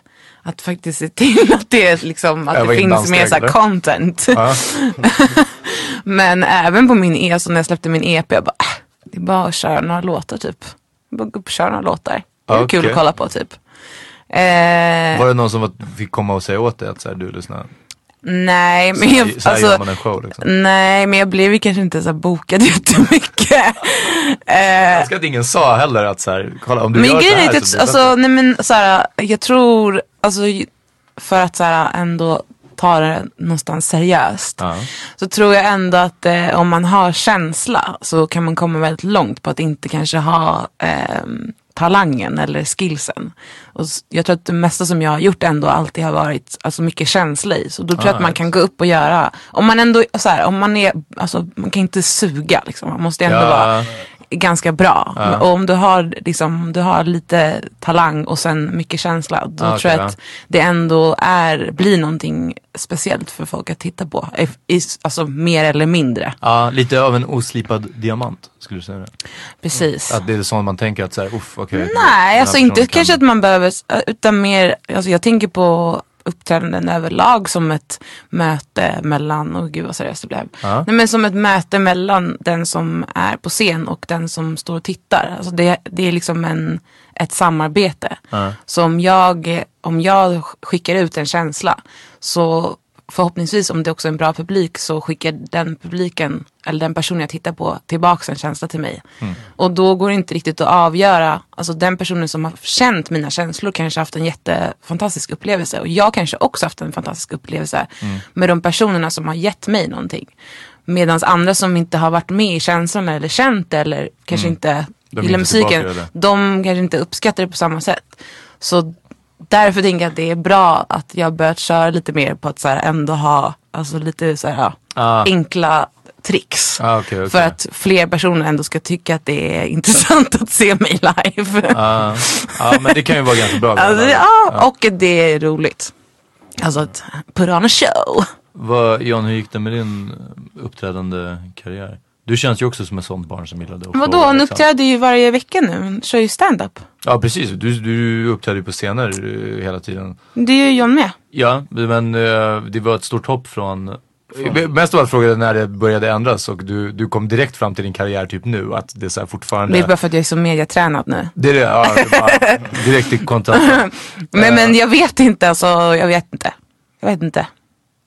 att faktiskt se till att det, liksom, att det in finns mer eller? content. Ja. men även på min E, så när jag släppte min EP, jag bara, äh, det är bara att köra några låtar typ. Bara gå upp och köra några låtar. Det är kul Okej. att kolla på typ. Eh, Var det någon som var, fick komma och säga åt dig att så här, du lyssnar? Nej, men jag, så alltså, man en show liksom. nej, men jag blev ju kanske inte så bokad jättemycket. eh, Jag älskar att ingen sa heller att så här, kolla om du men gör så här att så alltså, nej men så här, jag tror, alltså för att så här, ändå ta det någonstans seriöst. Ja. Så tror jag ändå att eh, om man har känsla så kan man komma väldigt långt på att inte kanske ha ehm, talangen eller skillsen. Och jag tror att det mesta som jag har gjort ändå alltid har varit alltså, mycket känsla i. Så då tror jag att man kan gå upp och göra, om man ändå, så här, om man är, alltså man kan inte suga liksom. Man måste ändå Ja. vara ganska bra. Och om du har, liksom, om du har lite talang och sen mycket känsla, då Ah, tror jag att det ändå är, blir någonting speciellt för folk att titta på. I, alltså mer eller mindre. Ja, lite av en oslipad diamant skulle du säga det? Precis. Att det är så man tänker att så här, uff okej. Nej, den här alltså inte kan- kanske att man behöver, utan mer, alltså jag tänker på uppträdanden överlag som ett möte mellan, och gud vad seriöst det blev. Ja. Nej, men som ett möte mellan den som är på scen och den som står och tittar. Alltså det, det är liksom en, ett samarbete. Så om jag, om jag skickar ut en känsla så förhoppningsvis om det också är en bra publik så skickar den publiken eller den personen jag tittar på tillbaka en känsla till mig. Och då går det inte riktigt att avgöra, alltså den personen som har känt mina känslor kanske haft en jättefantastisk upplevelse och jag kanske också haft en fantastisk upplevelse med de personerna som har gett mig någonting. Medan andra som inte har varit med i känslan eller känt eller kanske inte De gillar inte tillbaka musiken, de kanske inte uppskattar det på samma sätt. Så därför tänker jag att det är bra att jag börjat köra lite mer på att så här ändå ha alltså lite så här, Ah. enkla tricks. Ah, okej, okej. För att fler personer ändå ska tycka att det är intressant att se mig live. Ja, ja, men det kan ju vara ganska bra. Alltså, ja, och det är roligt. Alltså att put on a show. Vad, John, hur gick det med din uppträdande karriär? Du känns ju också som ett sånt barn som gillade att Vadå, han uppträder ju varje vecka nu. Han kör ju stand-up. Ja, precis. Du, du uppträder ju på scener eh, hela tiden. Det är ju John med. Ja, men eh, det var ett stort hopp från Mest av allt frågade när det började ändras och du, du kom direkt fram till din karriär typ nu. Att det är så här fortfarande... Det är bara för att jag är så mediatränad nu. Det är det, ja, det direkt i kontrast. Men, men jag vet inte, alltså jag vet inte. Jag vet inte.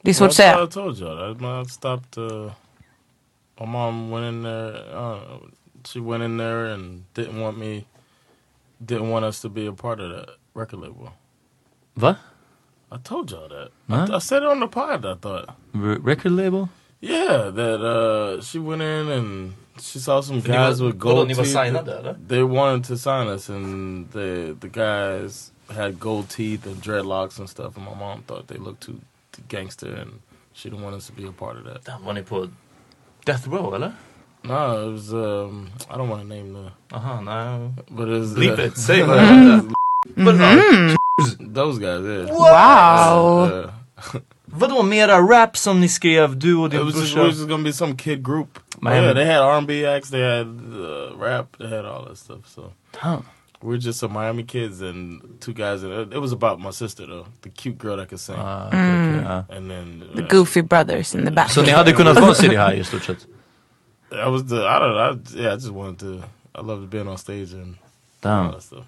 Det är svårt att säga. I told y'all. that. I stopped. Uh, my mom went in there. Uh, she went in there and didn't want me. Didn't want us to be a part of that record label. Va? I told y'all that. Huh? I, I said it on the pod. I thought. R- record label? Yeah, that uh, she went in and she saw some ni guys var- with gold teeth. signade, eller? They wanted to sign us, and the the guys had gold teeth and dreadlocks and stuff. And my mom thought they looked too, too gangster, and she didn't want us to be a part of that. Var ni på Death Row eller? No, it was. Um, I don't want to name the, Aha, nej. but it was Bleep uh, it, säg vad det är. those guys. Yeah. Wow. Uh, Vadå mera rap som ni skrev, du och it din was just, it brorsa? was just gonna be some kid group. Miami. Yeah, they had R and B acts. They had uh, rap. They had all that stuff. So Huh. We were just some Miami kids and two guys. And it, it was about my sister though, the cute girl that could sing. Ah, okej, okej, ja. and then The uh, Goofy Brothers in the back. Så ni hade kunnat vara City High i stort sett? I was the I don't know. I, yeah, I just wanted to. I loved being on stage and all Damn. that stuff.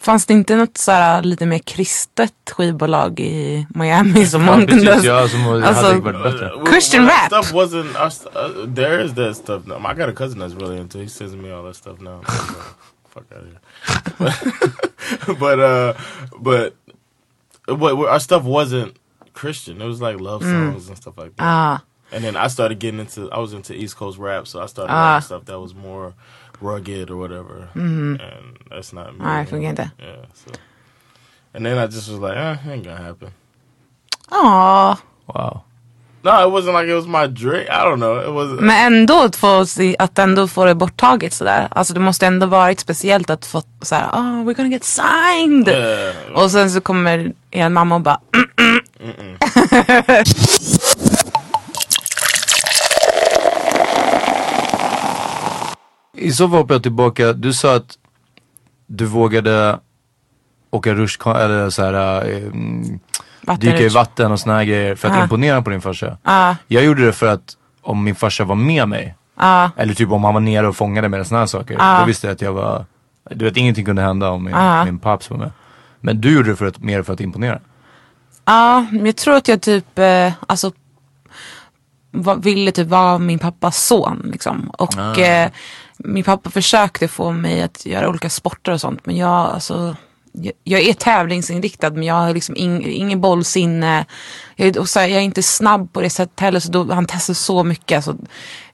Fanns det inte något så här, lite mer kristet skivbolag i Miami som Ja, man kunde... precis, ja, som Alltså- hade varit bättre. Uh, Christian well, rap. stuff wasn't. Our, st- uh, there is that stuff now. I got a cousin that's really into. He sends me all that stuff now. Fuck out of here. but uh, but but our stuff wasn't Christian. It was like love songs and stuff like that. Ah, And then I started getting into. I was into East Coast rap, so I started Ah. stuff that was more rugged or whatever. And that's not me. All right, forget that. Yeah. So. And then I just was like, eh, it ain't gonna happen. Ja, Wow. No, it wasn't like it was my dream. I don't know. It was. men ändå att få, att ändå få det borttaget sådär. Alltså det måste ändå varit speciellt att få såhär, oh we're gonna get signed. Yeah. Och sen så kommer er mamma och bara, mm, I så fall hoppar jag tillbaka, du sa att du vågade åka rutschkana eller så här, eh, mm, dyka i vatten och såna här grejer för att Ah. imponera på din farsa. Ah, Jag gjorde det för att om min farsa var med mig, ah, eller typ om han var nere och fångade mig eller såna här saker, Ah. då visste jag att jag var, du vet ingenting kunde hända om min, Ah. min paps var med. Men du gjorde det för att, mer för att imponera. Ja, men jag tror att jag typ, eh, alltså ville typ vara min pappas son liksom. Och eh, min pappa försökte få mig att göra olika sporter och sånt. Men jag, alltså, jag, är tävlingsinriktad men jag har liksom ing, ingen bollsinne. Jag, och så här, jag är inte snabb på det sättet heller. Så då, han testade så mycket. Alltså,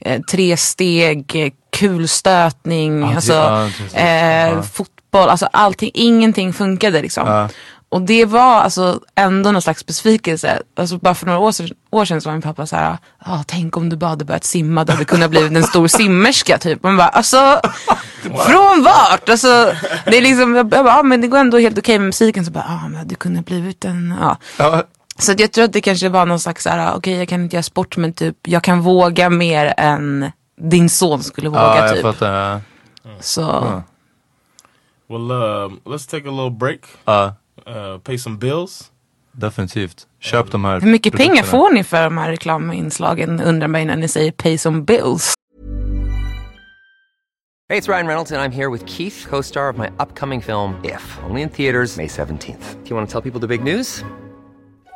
eh, tre steg, eh, kulstötning, Ja, alltså, ja, eh, Ja. fotboll. Alltså allting, ingenting funkade liksom. Och det var alltså ändå någon slags besvikelse. Alltså bara för några år sedan, år sedan så var min pappa så här, ah, tänk om du bara hade börjat simma, du hade kunnat blivit en stor simmerska typ. Man bara, alltså, från vart? Alltså, det är liksom, jag bara, ah, men det går ändå helt okej med musiken. Så bara, ah, men du kunde blivit en, ja. Ja, Så att jag tror att det kanske var någon slags så här, okej jag kan inte göra sport men typ, jag kan våga mer än din son skulle våga ja jag typ. fattar. Ja. Så, Well, um, let's take a little break. Ja. Uh, pay some bills. definitivt. Köp de här Hur mycket pengar får ni för de här reklaminslagen undrar mig när ni säger pay some bills. Hey, it's Ryan Reynolds, and I'm here with Keith, co star of my upcoming film, If, only in theaters, May 17th. Do you want to tell people the big news?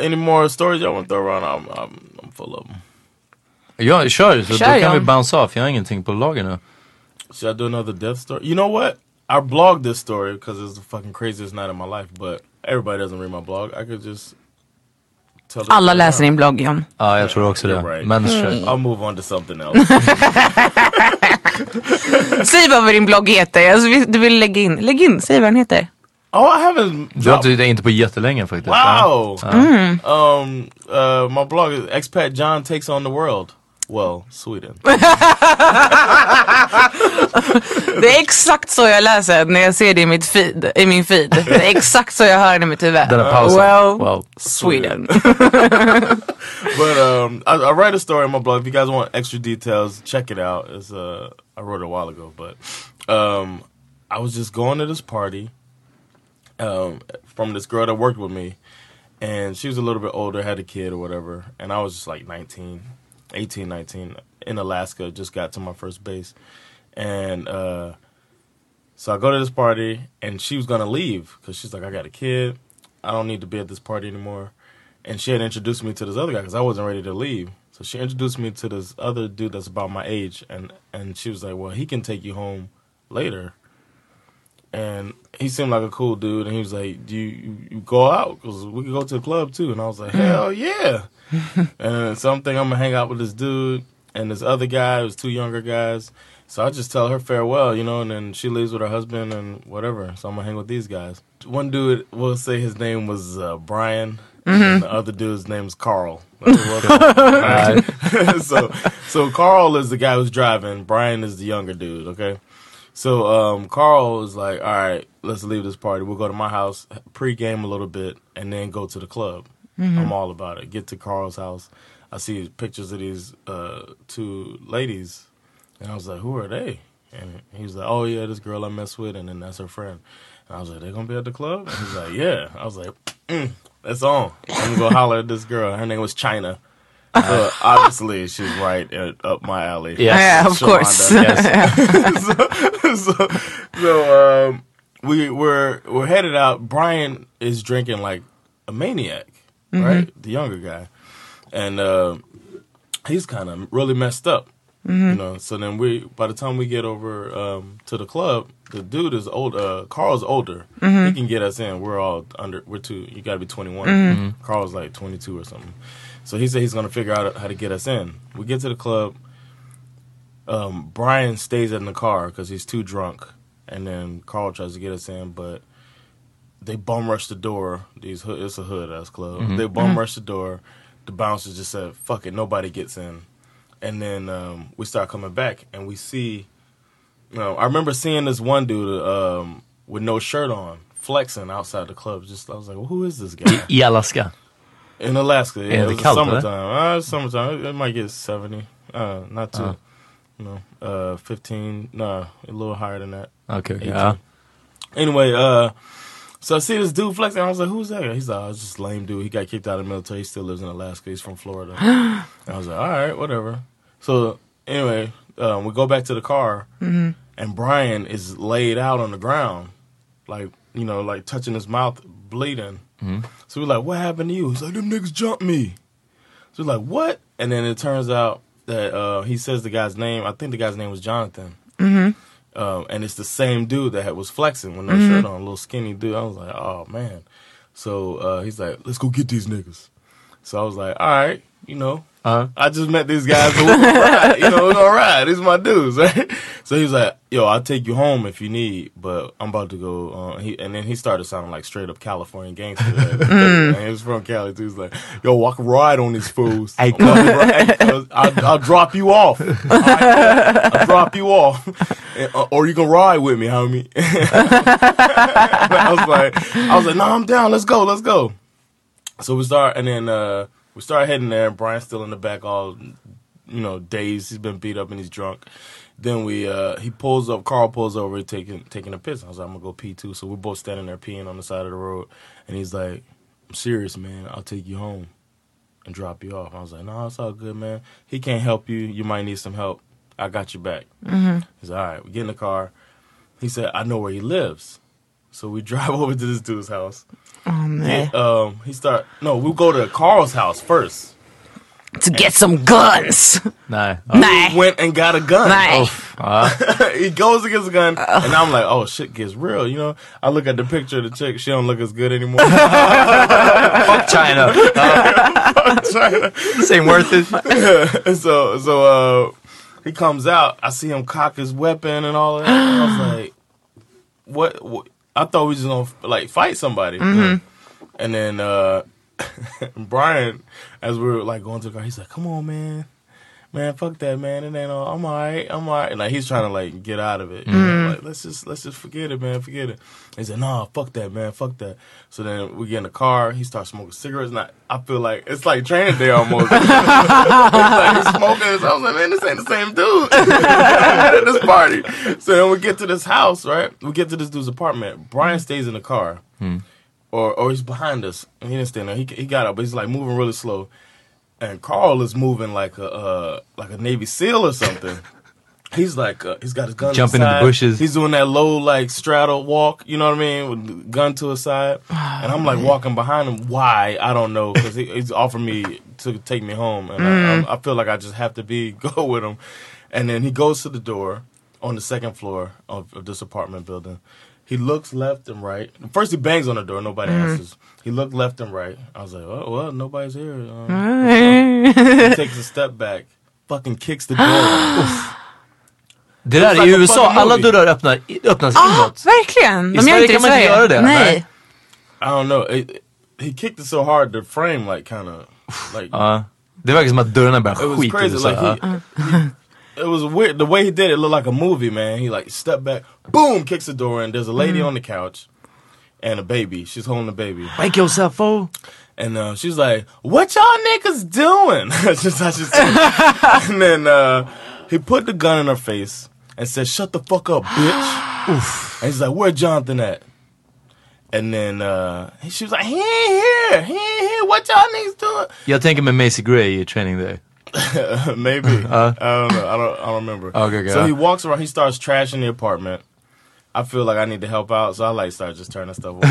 Any more stories y'all want to throw around? I'm, I'm, I'm full of them. Ja, kör. Så Kör, då kan vi bounce off. Jag har ingenting på lager nu. Should I do another death story? You know what? I blogged this story because it's the fucking craziest night of my life, but everybody doesn't read my blog. I could just Alla läser now. din blogg John. Ja, jag tror också det. Right. Men kör. I'll move on to something else. Säg bara vad din blogg heter. Alltså, du vill lägga in. Lägg in, säg vad den heter. Oh, I haven't. Du har inte, det är inte på jättelänge faktiskt. Wow. Ja. Um, uh, my blog is expat John takes on the world. Well, Sweden. Det är exakt så jag läser när jag ser det i, mitt feed, i min feed. Det är exakt så jag hör det i mitt huvud. Den här pausen. Well, Wow. Sweden. but um, I, I write a story on my blog. If you guys want extra details, check it out. It's uh, I wrote it a while ago, but um, I was just going to this party um, from this girl that worked with me, and she was a little bit older, had a kid or whatever, and I was just like 19, 18, 19 in Alaska. Just got to my first base, and uh, so I go to this party, and she was gonna leave because she's like, I got a kid, I don't need to be at this party anymore and she had introduced me to this other guy because I wasn't ready to leave. So she introduced me to this other dude that's about my age, and and she was like, "Well, he can take you home later." And he seemed like a cool dude, and he was like, "Do you, you, go out? Because we could go to the club too." And I was like, "Hell yeah!" and so I'm gonna hang out with this dude and this other guy. It was two younger guys. So I just tell her farewell, you know, and then she leaves with her husband and whatever. So I'm gonna hang with these guys. One dude, we'll say his name was uh, Brian, and the other dude's name is Carl. That's what we'll call him, right? so, so Carl is the guy who's driving. Brian is the younger dude. Okay. So um, Carl is like, all right, let's leave this party. We'll go to my house, pregame a little bit, and then go to the club. I'm all about it. Get to Carl's house. I see pictures of these uh, two ladies, and I was like, who are they? And he was like, oh yeah, this girl I mess with, and then that's her friend. And I was like, they gonna be at the club? And he's like, yeah. I was like, mm, that's on. I'm gonna go holler at this girl. Her name was China. So obviously she's right uh, up my alley. Yes. Yeah, of course. Yes. so, so, so um, we we're we're headed out. Brian is drinking like a maniac, right? The younger guy, and uh, he's kind of really messed up. You know. So then we, by the time we get over um, to the club, the dude is old. Uh, Carl's older. He can get us in. We're all under. We're two. You got to be twenty Carl's like twenty two or something. So he said he's gonna figure out how to get us in. We get to the club um, Brian stays in the car because he's too drunk, and then Carl tries to get us in, but they bum rush the door. These hood, it's a hood ass club. They bum rush the door. The bouncers just said, "Fuck it, nobody gets in." And then um, we start coming back, and we see. You know, I remember seeing this one dude um, with no shirt on, flexing outside the club. Just I was like, well, who is this guy? I Alaska. In Alaska, yeah, Yeah, the was summertime. Uh, summertime. It, it might get seventy. Uh, not too. Uh. You know, uh, fifteen. No, a little higher than that. Okay. 18. Ja. Anyway, uh, so I see this dude flexing. I was like, "Who's that guy?" He's like, "Oh, it's just lame dude. He got kicked out of the military. He still lives in Alaska. He's from Florida." I was like, "All right, whatever." So anyway, um, we go back to the car, and Brian is laid out on the ground, like you know, like touching his mouth, bleeding. So we're like, "What happened to you?" He's like, "Them niggas jumped me." So we're like, "What?" And then it turns out that uh, he says the guy's name. I think the guy's name was Jonathan. Um, and it's the same dude that was flexing with no shirt on, a little skinny dude. I was like, oh man. So uh, he's like, let's go get these niggas. So I was like, all right, you know, Uh, I just met these guys. So ride, you know, we're gonna ride. These my dudes, right? So he's like, yo, I'll take you home if you need, but I'm about to go. Uh, he, and then he started sounding like straight up California gangster. and he was from Cali too. He's like, yo, I can ride on these fools. Hey, to ride. I'll, I'll drop you off. Right, I'll drop you off, And, uh, or you can ride with me, homie. I was like, I was like, no, I'm down. Let's go, let's go. So we start, and then uh, we start heading there. Brian's still in the back, all you know, dazed. He's been beat up and he's drunk. Then we, uh, he pulls up. Carl pulls over, taking taking a piss. I was like, I'm gonna go pee too. So we're both standing there peeing on the side of the road, and he's like, I'm serious, man. I'll take you home and drop you off. I was like, No, it's all good, man. He can't help you. You might need some help. I got your back. He's like, all right. We get in the car. He said, I know where he lives. So we drive over to this dude's house. Åh nej. He, um, he start no, we'll go to Carl's house first. To get some guns! nej. Ja. Nej. Went and got a gun. Nej. Ja. he goes against a gun, and I'm like, oh shit gets real. You know, I look at the picture of the chick. She don't look as good anymore. Fuck China. Ja. China. This ain't worth it. so so uh, he comes out. I see him cock his weapon and all that. And I was like, what, what? I thought we was gonna like fight somebody. And then uh, Brian, as we were like going to the car, he's like, "Come on, man." Man, fuck that, man. It ain't all. I'm alright. I'm alright. Like he's trying to like get out of it. You know? Mm-hmm. Like let's just let's just forget it, man. Forget it. He said, "Nah, fuck that, man. Fuck that." So then we get in the car. He starts smoking cigarettes. And I, I feel like it's like training day almost. it's like he's smoking. So I was like, man, this ain't the same dude at this party. So then we get to this house, right? We get to this dude's apartment. Brian mm-hmm. stays in the car, mm-hmm. or or he's behind us. And he didn't stand there. He he got up, but he's like moving really slow. And Carl is moving like a uh, like a Navy SEAL or something. He's like uh, he's got his gun to Jumping in the bushes. He's doing that low like straddle walk. You know what I mean? With the gun to his side, and I'm like walking behind him. Why? I don't know because he, he's offering me to take me home, and I, I, I feel like I just have to be go with him. And then he goes to the door on the second floor of, of this apartment building. He looks left and right. First, he bangs on the door. Nobody answers. He looked left and right. I was like, oh, well, nobody's here. Um, he takes a step back. Fucking kicks the door. Det där är i USA, alla dörrar öppnar, öppnas Ah, inåt. verkligen! I De gör Sverige inte det i kan man inte Sverige. göra det, Nej. nej. I don't know. It, he kicked it so hard the frame like kind of like Ja. Det verkar som att dörrarna börjar it was skita i crazy. USA. Like he- it was weird. The way he did it looked like a movie, man. He like stepped back, boom, kicks the door in. There's a lady on the couch and a baby. She's holding the baby, Wake yourself, fool. and uh, she's like, "What y'all niggas doing?" That's just how she said. it. and then uh, he put the gun in her face and said, "Shut the fuck up, bitch." Oof. And he's like, "Where Jonathan at?" And then uh, she was like, "He ain't here. He ain't here. What y'all niggas doing?" Jag him med Macy Gray You're Training Day. Maybe. I don't know. I don't. I don't remember. Okay, okay. So he walks around. He starts trashing the apartment. I feel like I need to help out, so I like start just turning stuff over.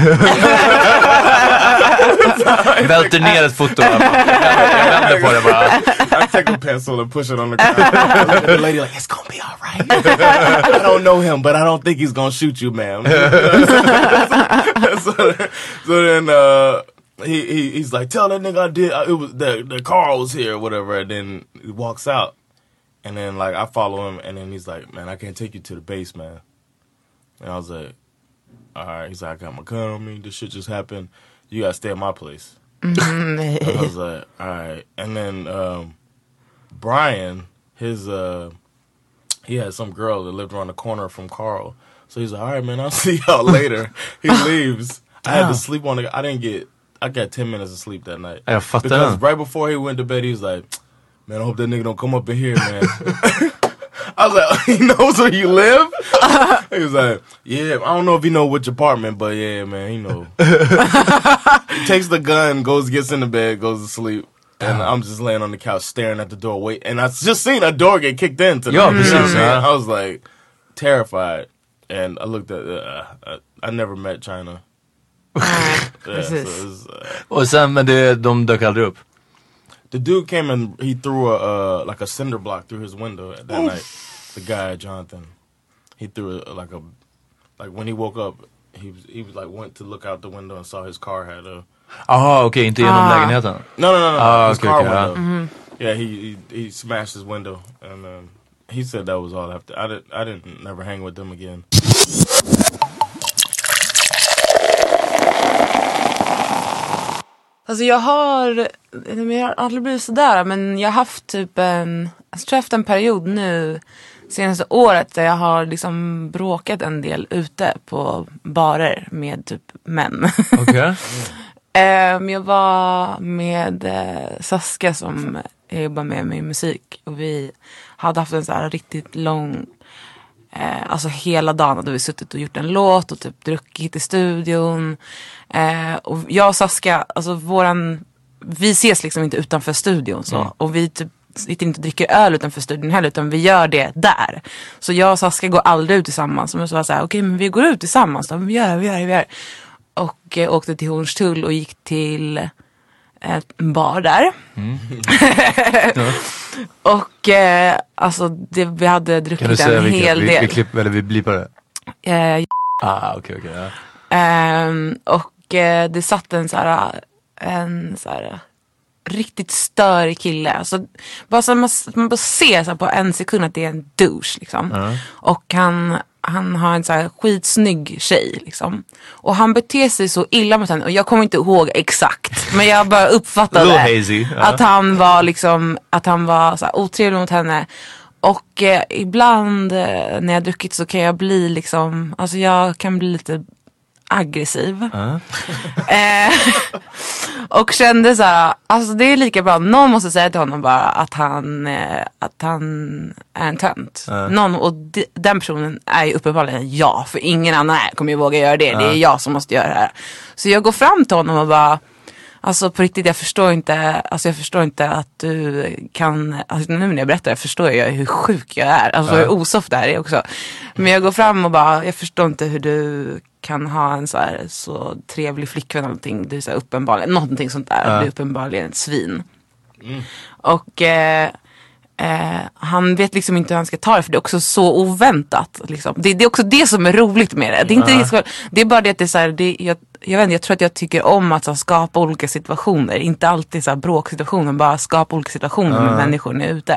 Välter ner ett foto. Jag jag vänder på det bara. I take a pencil and push it on the ground. I look at the lady like, it's gonna be all right. I don't know him, but I don't think he's gonna shoot you, ma'am. so, so then uh, he, he he's like, tell that nigga I did. uh, It was the the Carl was here, or whatever. And then he walks out, and then like I follow him, and then he's like, man, I can't take you to the base, man. And I was like, all right. He's like, I got my gun on me. This shit just happened. You gotta stay at my place. I was like, all right. And then um, Brian, his uh, he had some girl that lived around the corner from Carl. So he's like, all right, man, I'll see y'all later. He leaves. I had to sleep on the. I didn't get. I got ten minutes of sleep that night. Jag fattar Because right before he went to bed, he was like, "Man, I hope that nigga don't come up in here, man." I was like, "He knows where you live." he was like, "Yeah, I don't know if he know which apartment, but yeah, man, he know." he takes the gun, goes, gets in the bed, goes to sleep. And I'm just laying on the couch staring at the door, wait, and I just seen a door get kicked in. To Ja, you know what I precis, ja. I was like terrified, and I looked at. Uh, I, I never met China. Yeah, so precis. it was, uh, Och sen, men det, de dök aldrig upp. the dude came and he threw a uh, like a cinder block through his window that night. The guy Jonathan, he threw a, like a like when he woke up, he was he was like went to look out the window and saw his car had a Jaha, okej, inte genom Ah. lägenheten. no no no no Ah, his okay, car okay, yeah. window. Yeah, he, he he smashed his window and um, he said that was all after. I didn't I didn't never hang with them again. Alltså jag har, jag har aldrig blivit sådär men jag har haft typ en, alltså jag har haft en period nu senaste året där jag har liksom bråkat en del ute på barer med typ män. Okej. Ehm, jag var med eh, Saska som jag jobbar med med musik och vi hade haft en så här riktigt lång Eh, alltså hela dagen hade vi suttit och gjort en låt och typ druckit i studion. Eh, och jag och Saska, alltså våran, vi ses liksom inte utanför studion så. Och vi typ sitter inte och dricker öl utanför studion heller utan vi gör det där. Så jag och Saska går aldrig ut tillsammans. Men så var jag såhär, okej men vi går ut tillsammans då. Vi gör det, vi gör det, vi gör det. Och eh, åkte till Hornstull och gick till en bar där. och eh, alltså det, vi hade Kan du druckit säga en vilket? hel Vi, del. vi klipper, eller vi blipar det? Eh, Ah, okej, okej. ja. Ehm, och eh, det satt en så här, en så här riktigt störig kille. Alltså, bara så man, man bara ser så på en sekund att det är en douche liksom. Och han, han har en så här skitsnygg tjej liksom. Och han beter sig så illa mot henne och jag kommer inte ihåg exakt. Men jag bara uppfattade hazy, ja. att han var liksom, att han var så här otrevlig mot henne. Och eh, ibland eh, när jag druckit så kan jag bli liksom, alltså jag kan bli lite aggressiv. Eh, och kände så här, alltså det är lika bra, någon måste säga till honom bara att han, eh, att han är en tönt. Någon, och de, den personen är ju uppenbarligen jag, för ingen annan här kommer ju våga göra det. Det är jag som måste göra det här. Så jag går fram till honom och bara, Alltså på riktigt, jag förstår inte, alltså jag förstår inte att du kan, alltså nu när jag berättar det förstår jag hur sjuk jag är. Alltså hur osoft det här är också. Men jag går fram och bara, jag förstår inte hur du kan ha en så här så trevlig flickvän eller någonting. Du är så här uppenbarligen, någonting sånt där. Du är uppenbarligen ett svin. Och eh, eh, han vet liksom inte hur han ska ta det för det är också så oväntat. Liksom. Det, det är också det som är roligt med det. Det är, inte det, som- det är bara det att det är så här, det, jag, jag, vet inte, jag tror att jag tycker om att så skapa olika situationer. Inte alltid så bråksituationer, bara skapa olika situationer med människor när jag är ute.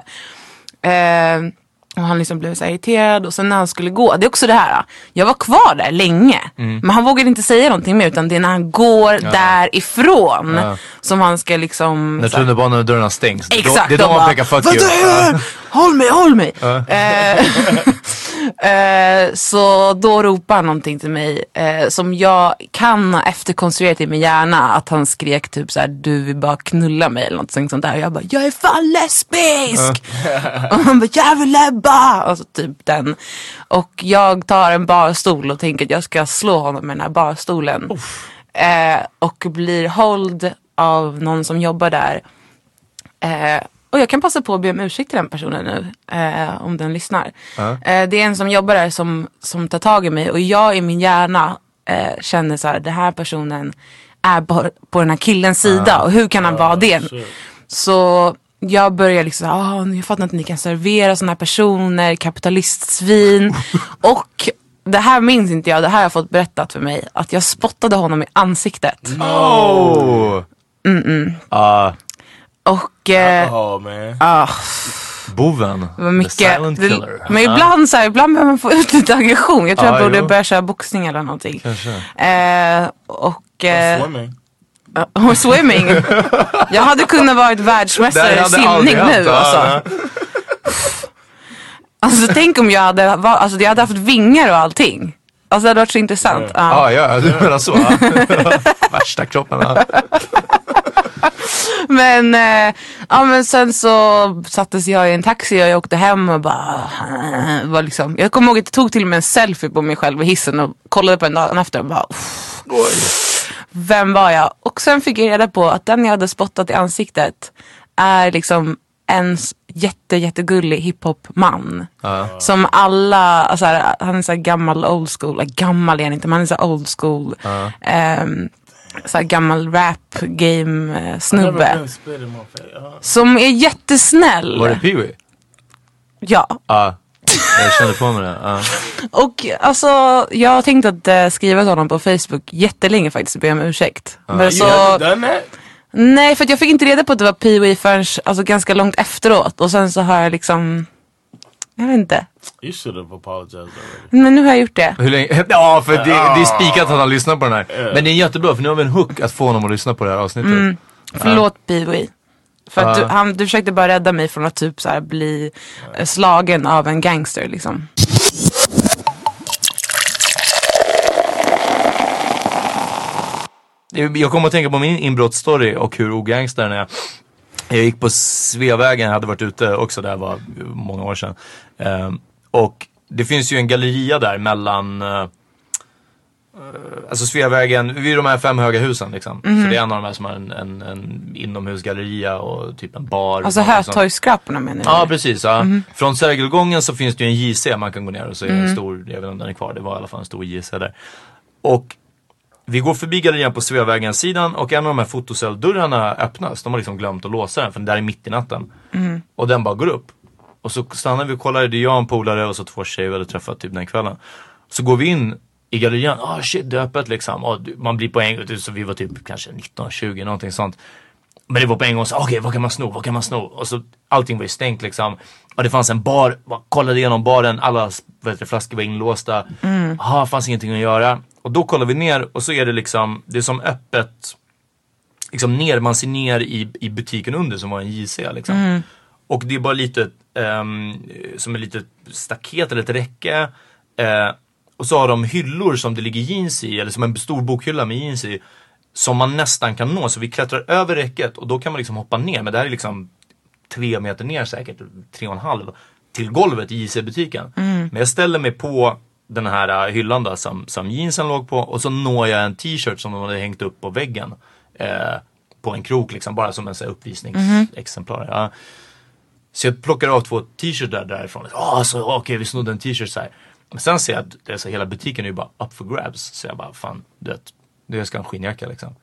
Eh, och han liksom blev så irriterad och sen när han skulle gå, det är också det här. Jag var kvar där länge. Men han vågade inte säga någonting mer utan det är när han går därifrån som han ska liksom När tunnelbanedörrarna stängs. Exakt, Det är då man bara, pekar fuck "Vad you. Håll mig, håll mig! Eh, eh, så då ropar han någonting till mig eh, som jag kan ha efterkonstruerat i min hjärna. Att han skrek typ såhär, du vill bara knulla mig eller något sånt där. Och jag bara, jag är fan lesbisk! och han bara, jag vill lebba! Alltså typ den. Och jag tar en barstol och tänker att jag ska slå honom med den här barstolen. Eh, och blir hold av någon som jobbar där. Och jag kan passa på att be om ursäkt till den personen nu. Eh, om den lyssnar. Eh, det är en som jobbar där som, som tar tag i mig. Och jag i min hjärna eh, känner så här, den här personen är bara på den här killens sida. Och hur kan han vara det? Så jag börjar liksom, ah, jag fattar inte, ni kan servera sådana här personer, kapitalistsvin. och det här minns inte jag, det här har jag fått berättat för mig. Att jag spottade honom i ansiktet. Oh! Ah, Och eh, Oh man. ah, boven. det var The mycket. silent Det, killer. men ibland så här, ibland behöver man få ut lite aggression. Jag tror Ja, jag borde jo. börja köra boxning eller någonting. Kanske. Eh, och... Eh, Swimming. och swimming. jag hade kunnat vara världsmästare i simning nu alltså. Alltså tänk om jag hade, va- alltså, jag hade haft vingar och allting. Alltså det hade varit så intressant. Ja. Ah, ja, du menar så. Värsta kroppen. Men, eh, ja, men sen så sattes jag i en taxi och jag åkte hem och bara var liksom, Jag kommer ihåg att jag tog till och med en selfie på mig själv i hissen och kollade på den dagen efter och bara "Uff, Vem var jag? Och sen fick jag reda på att den jag hade spottat i ansiktet är liksom en jätte jättegullig hiphop-man. Som alla, alltså, han är så här gammal old school, gammal är han inte men han är så old school. Ehm, så här gammal rap game eh, snubbe. Som är jättesnäll. Var det Pee-Wee? Ja. Ja. Jag kände på mig det. Ja. Och alltså jag har tänkt att eh, skriva till honom på Facebook jättelänge faktiskt och be om ursäkt. Men så, nej för att jag fick inte reda på att det var Pee-Wee förrän alltså, ganska långt efteråt. Och sen så har jag liksom, jag vet inte. You should have apologized already. Men nu har jag gjort det. Hur länge? Ja, för det, det är spikat att han har lyssnat på den här. Men det är jättebra för nu har vi en hook att få honom att lyssna på det här avsnittet. Förlåt Pee-Wee. För att Ja. du, han, du försökte bara rädda mig från att typ så här bli eh, slagen av en gangster liksom. Jag kommer att tänka på min inbrottsstory och hur ogangster den är. Jag gick på Sveavägen, jag hade varit ute också där var många år sedan. Ehm, och det finns ju en galleria där mellan eh, Alltså Sveavägen, vid de här fem höga husen liksom. Så det är en av de här som har en, en, en inomhusgalleria och typ en bar. Alltså. Hötorgsskraporna menar du? Ja precis. Ja. Från Sergelgången så finns det ju en JC man kan gå ner och så är det en stor, jag vet inte om den är kvar, det var i alla fall en stor JC där. Och vi går förbi gallerian på Sveavägens sidan och en av de här fotocelldörrarna öppnas. De har liksom glömt att låsa den för den där är mitt i natten. Och den bara går upp. Och så stannar vi och kollar, det är jag och en polare och så två tjejer vi hade träffat typ den kvällen. Så går vi in i gallerian, ah shit det är öppet liksom. Och man blir på en gång, så vi var typ kanske 19-20 någonting sånt. Men det var på en gång så, okej vad kan man sno, vad kan man sno? Och så allting var ju stängt liksom. Och det fanns en bar, kollade igenom baren, alla det, flaskor var inlåsta. Jaha, fanns ingenting att göra. Och då kollar vi ner och så är det liksom, det är som öppet, liksom ner, man ser ner i, i butiken under som var en JC liksom. Och det är bara lite, ehm, som ett litet staket eller ett räcke. Eh, och så har de hyllor som det ligger jeans i, eller som en stor bokhylla med jeans i. Som man nästan kan nå, så vi klättrar över räcket och då kan man liksom hoppa ner. Men det här är liksom tre meter ner säkert, tre och en halv. Till golvet i JC-butiken. Men jag ställer mig på den här uh, hyllan då, som, som jeansen låg på och så når jag en t-shirt som de hade hängt upp på väggen. Eh, på en krok liksom, bara som en så här, uppvisningsexemplar. Ja. Så jag plockar av två t-shirts där, därifrån. Oh, alltså, Okej, vi snodde en t-shirt så här. Men sen ser jag att det är så, hela butiken är ju bara up for grabs. Så jag bara, fan, du vet, jag ska ha en skinnjacka liksom.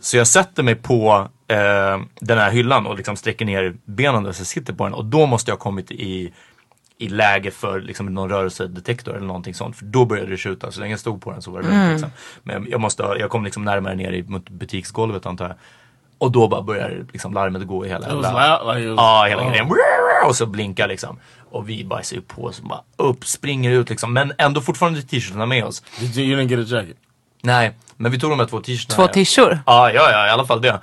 Så jag sätter mig på eh, den här hyllan och liksom sträcker ner benen där så jag sitter på den. Och då måste jag ha kommit i, i läge för liksom, någon rörelsedetektor eller någonting sånt. För då började det skjuta. Så länge jag stod på den så var det lugnt. Liksom. Men jag, måste, jag kom liksom närmare ner i mot butiksgolvet antar jag. Och då bara börjar liksom larmet gå i hela it was, Ja, hela oh. grejen. Och så blinkar liksom. Och vi bara ser på så bara upp, springer ut liksom. Men ändå fortfarande t-shirtarna med oss. Did you, you didn't get a jacket? Nej, men vi tog de här två t-shirtarna. Två tishor. Ja, ja, ja, i alla fall det.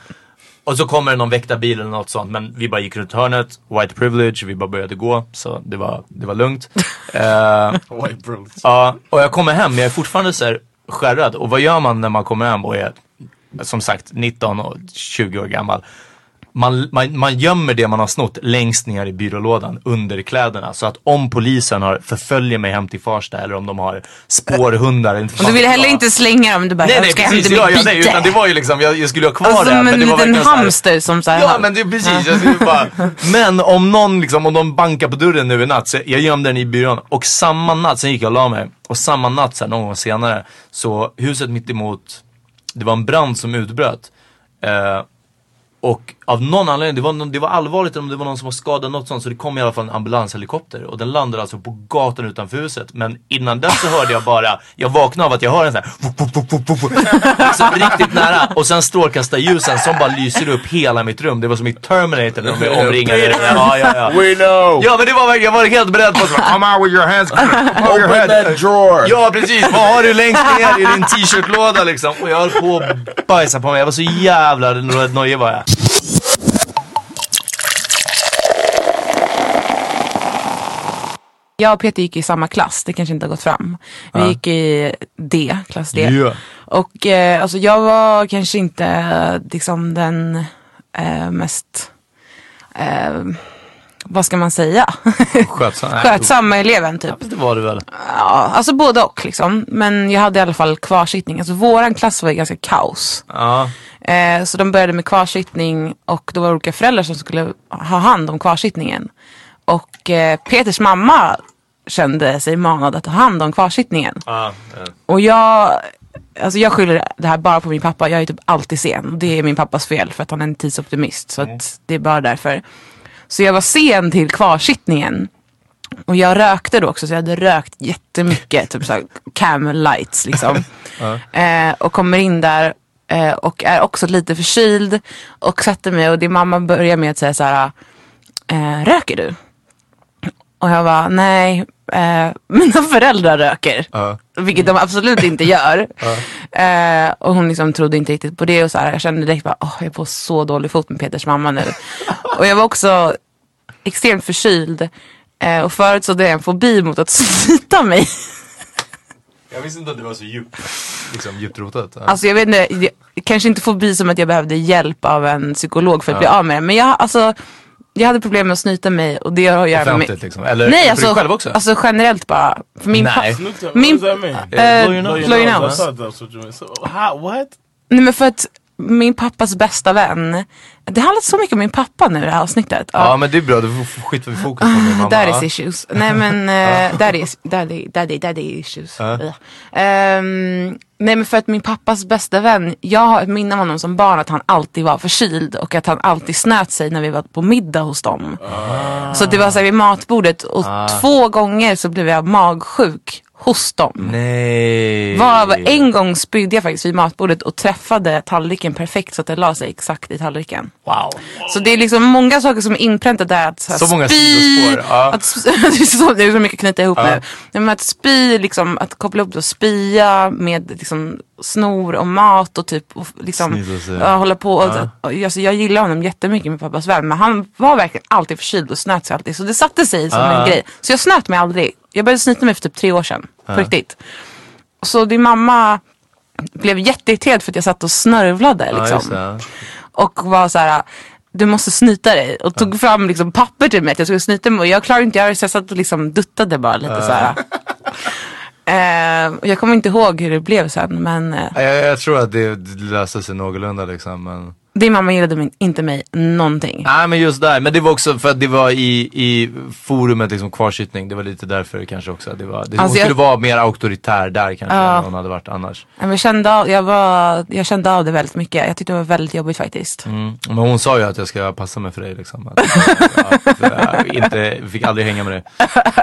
Och så kommer det någon väktarbil eller något sånt. Men vi bara gick runt hörnet, white privilege, vi bara började gå. Så det var, det var lugnt. Eh, White privilege. Ja, och jag kommer hem, men jag är fortfarande så här skärrad. Och vad gör man när man kommer hem och är som sagt 19 och 20 år gammal? Man, man, man gömmer det man har snott längst ner i byrålådan under kläderna. Så att om polisen har, förföljer mig hem till Farsta eller om de har spårhundar. Och fan du ville vet heller inte slänga dem, du bara Nej, nej ska precis. Ja, mitt ja, nej, utan det var ju liksom, jag, jag skulle ha kvar Alltså det. som en det var liten så här- hamster som såhär. Ja men det precis, jag skulle bara, Men om någon liksom, om de bankar på dörren nu i natt, så jag gömde den i byrån och samma natt, sen gick jag och la mig och samma natt så här, någon gång senare, så huset mitt emot, det var en brand som utbröt. Eh, och av någon anledning, det var, det var allvarligt om det var någon som var skadad något sånt så det kom i alla fall en ambulanshelikopter och den landade alltså på gatan utanför huset. Men innan dess så hörde jag bara, jag vaknade av att jag hör en sån här vup, vup, vup, vup, vup, vup. så riktigt nära och sen strålkastarljusen som bara lyser upp hela mitt rum. Det var som i Terminator när de är omringade. Ja, ja, ja. We know! Ja men det var verkligen, jag var helt beredd på att come out with your hands, over your Open head. that drawer! Ja precis, vad har du längst ner i din t-shirtlåda liksom? Och jag höll på att bajsa på mig, jag var så jävla nojig var jag. Jag och Peter gick i samma klass, det kanske inte har gått fram. Vi Ja. gick i D, klass D. Ja. Och eh, alltså jag var kanske inte liksom den eh, mest, eh, vad ska man säga, Skötsam. Nej, skötsamma eleven typ. Det var det väl. Ja, alltså både och liksom. Men jag hade i alla fall kvarsittning. Alltså våran klass var ju ganska kaos. Ja. Eh, så de började med kvarsittning och då var det olika föräldrar som skulle ha hand om kvarsittningen. Och eh, Peters mamma kände sig manad att ta hand om kvarsittningen. Ja, Och jag, alltså jag skyller det här bara på min pappa. Jag är typ alltid sen. Det är min pappas fel för att han är en tidsoptimist. Så att det är bara därför. Så jag var sen till kvarsittningen. Och jag rökte då också så jag hade rökt jättemycket. typ såhär camel lights liksom. eh, och kommer in där eh, och är också lite förkyld. Och sätter mig och din mamma börjar med att säga så här. Eh, röker du? Och jag var nej, eh, mina föräldrar röker. Ja. Vilket de absolut inte gör. Eh, och hon liksom trodde inte riktigt på det. Och så här, jag kände direkt att jag är på så dålig fot med Peters mamma nu. och jag var också extremt förkyld. Eh, och förut så hade jag en fobi mot att snyta mig. Jag visste inte att det var så djupt, liksom, djupt rotat. Ja. Alltså jag vet inte, jag, kanske inte fobi som att jag behövde hjälp av en psykolog för att bli av med det. Men jag, alltså, jag hade problem med att snyta mig och det har att göra med... Liksom. Eller Nej för alltså, dig själv också? alltså generellt bara. För min Nej. Min- does that mean? Eh, blow your nose. blow your I nose. thought that's what you meant. So, how, what? Nej men för att min pappas bästa vän. Det handlar så mycket om min pappa nu i det här avsnittet. Ja men det är bra, då skiter vi fokus på min mamma. That is Ja. issues. Nej men uh, daddy, daddy, daddy issues. Ehm, nej men för att min pappas bästa vän, jag har ett minne av honom som barn att han alltid var förkyld och att han alltid snöt sig när vi var på middag hos dem. Så det var så här vid matbordet och två gånger så blev jag magsjuk hos dem. Nej. Varav en gång spydde jag faktiskt vid matbordet och träffade tallriken perfekt så att det la sig exakt i tallriken. Wow. Så det är liksom många saker som är inpräntat där. Att så, Så många sidospår, ja. att, det är så, det är så mycket att knyta ihop nu. Nej, Men att spy, liksom, att koppla ihop det och spya med liksom, snor och mat och typ och, liksom, ja, hålla på. Och, och, alltså, jag gillar honom jättemycket med pappas vän men han var verkligen alltid förkyld och snöt sig alltid. Så det satte sig som en grej. Så jag snöt mig aldrig. Jag började snyta mig för typ tre år sedan. På riktigt. Så din mamma blev jätteirriterad för att jag satt och snörvlade. Ja, Liksom ja. och var så här. Du måste snyta dig och tog fram liksom papper till mig att jag skulle snyta mig och jag klarade inte göra det så jag satt och liksom duttade bara lite så här. Eh, jag kommer inte ihåg hur det blev sen men eh, Jag, jag tror att det, det löste sig någorlunda liksom. Men... din mamma gillade min, inte mig någonting. Nej men just där, men det var också för att det var i, i forumet liksom kvarsittning. Det var lite därför kanske också. Det var, det, hon Alltså, jag- skulle vara mer auktoritär där kanske Ja. än hon hade varit annars. Men jag, kände av, jag, var, jag kände av det väldigt mycket. Jag tyckte det var väldigt jobbigt faktiskt. Mm. Men hon sa ju att jag ska passa mig för dig liksom. Att, ja, för jag inte, fick aldrig hänga med dig.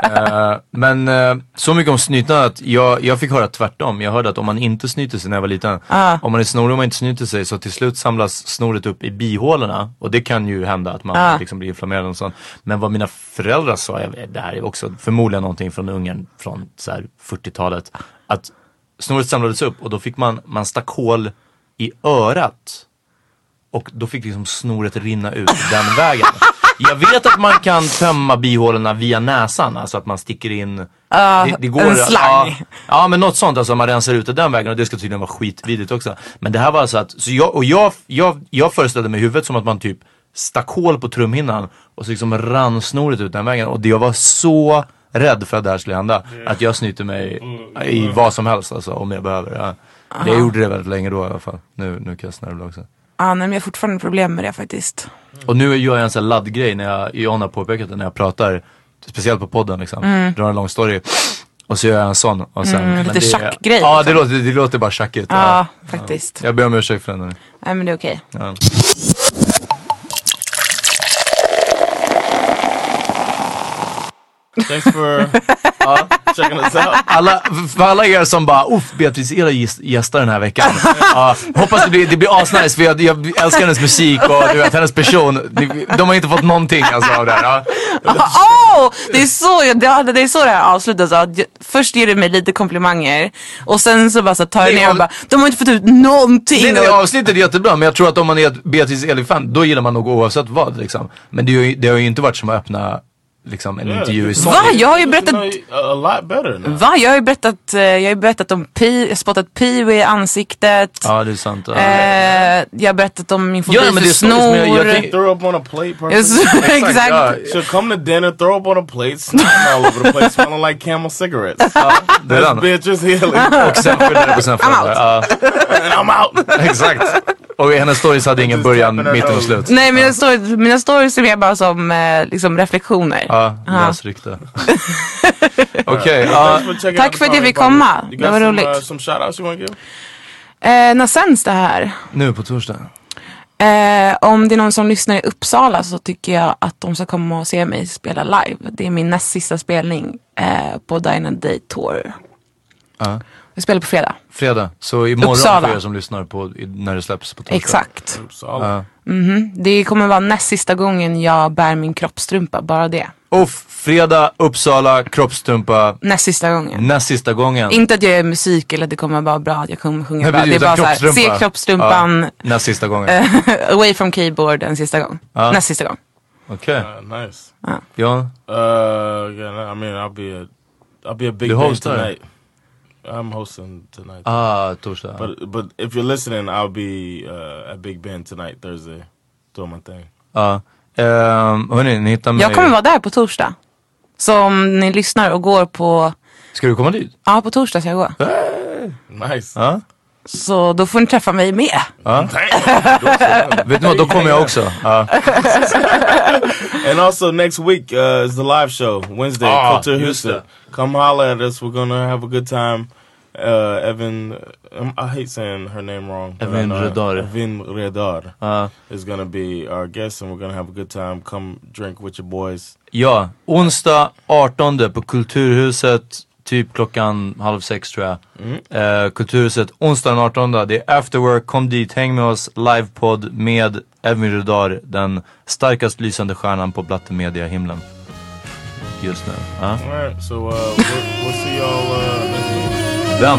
Eh, men eh, så mycket om snytande att jag, jag fick höra tvärtom. Jag hörde att om man inte snyter sig när jag var liten. Om man är snorig och man inte snyter sig så till slut samlas snoret upp i bihålorna. Och det kan ju hända att man Ja. liksom blir inflammerad och sånt. Men vad mina föräldrar sa, jag, det här är också förmodligen någonting från Ungern från så här 40-talet. Att snoret samlades upp och då fick man, man stack hål i örat. Och då fick liksom snoret rinna ut den vägen. Jag vet att man kan tömma bihålorna via näsan, alltså att man sticker in det, det går, en slang. Ja, ja men något sånt, alltså man rensar ut det den vägen och det ska tydligen vara skitvidrigt också. Men det här var alltså att, så jag, och jag, jag, jag föreställde mig i huvudet som att man typ stack hål på trumhinnan och så liksom rann snoret ut den vägen och det, jag var så rädd för att det här skulle hända. Att jag snyter mig i vad som helst alltså om jag behöver. Ja. Jag gjorde det väldigt länge då i alla fall. Nu, nu kan jag snörvla också. Ja, nej, men jag har fortfarande problem med det faktiskt. Och nu gör jag en sån här laddgrej när jag, John har påpekat det när jag pratar, speciellt på podden liksom, drar en lång story. Och så gör jag en sån. Och sen, Mm, men lite det- tjackgrej, Ja, liksom. det, låter, det låter bara tjackigt. Ja, faktiskt. Jag ber om ursäkt för den. nu. Nej men det är okej. Ja. Thanks for Alla, för alla er som bara, uff, Beatrice gäst- gästar den här veckan. Ja, hoppas det blir, det blir asnice för jag, jag älskar hennes musik och du vet, hennes person. De, de har inte fått någonting alltså, av det här. Ja. Åh! det, är så, det, det är så det här avslutas. Jag- först ger du mig lite komplimanger och sen så bara så tar jag ner och bara, de har inte fått ut någonting. Nej, nej, avsnittet är jättebra men jag tror att om man är ett Beatrice Eli-fan då gillar man nog oavsett vad liksom. Men det, är ju- det har ju inte varit som att öppna liksom en Yeah, intervju i sång. Va? Jag har ju berättat... a, a lot better now. Va? Jag har ju berättat, jag har ju berättat om pi, jag spottat Pee i ansiktet. Ja, det är sant. Ja. Eh, jag har berattat om min fobi Ja, men för men jag- jag snor. tänker- Throw up on a plate perfect. Yes, exakt. She'll come to dinner, throw up on a plate, snotting all over the place, smelling like camel cigarettes. är This bitch is healing. Och sen skyller det på sina föräldrar. Ja, and I'm out. exakt. Och hennes stories hade ingen början, mitten och slut. Nej mina, stories, mina stories är mer bara som eh, liksom reflektioner. Ja, Ja. lös rykte. Okej, Tack för att jag fick komma. Det var roligt. Uh, some shout outs you give? Eh, när sänds det här? nu på torsdag. Eh, om det är någon som lyssnar i Uppsala så tycker jag att de ska komma och se mig spela live. Det är min näst sista spelning eh, på Dine Day Tour. Ja. Jag spelar på fredag. Fredag. Så imorgon Uppsala. för er som lyssnar på, när det släpps på torsdag. Exakt. Solid. Mhm. Det kommer vara näst sista gången jag bär min kroppstrumpa, bara det. Uff, fredag, Uppsala, kroppstrumpa, Näst sista gången. näst sista gången. Inte att jag gör musik eller att det kommer vara bra, att jag kommer sjunga Nej, bra. Det är bara såhär, se kroppstrumpan Ja, näst sista gången. eh, away from keyboard en sista gång. Ja. Näst sista gång. Okej. Uh, nice. Ja. Uh, yeah, I mean, I'll be a, I'll be a big Du hostar? tonight. I'm hosting tonight. Ah, torsdag. But but if you're listening, I'll be uh, at Big Ben tonight, Thursday, doing my thing. Ja. Um, hörni, ni hittar mig. Jag kommer vara där på torsdag. Så om ni lyssnar och går på, Ska du komma dit? ja på torsdag ska jag gå. Nice. Ja. Så då får ni träffa mig med. Vet ni vad, då kommer jag också. Ja. And also next week uh, is the live show Wednesday, Ah, Culture Houston. Come holler at us. We're gonna have a good time. Uh, Evan, um, I hate saying her name wrong. her. Redar. Evin Redar Ja. is gonna be our guest, and we're gonna have a good time. Come drink with your boys. Ja, onsdag 18 på Kulturhuset, typ klockan halv sex tror jag. Eh, Kulturhuset, onsdag den 18. Det är afterwork, kom dit, häng med oss, livepodd med Evin Rudar, den starkast lysande stjärnan på Blatte Media-himlen. Just nu. Ja. All right, so uh, we'll, we'll see y'all uh, next week. Vem?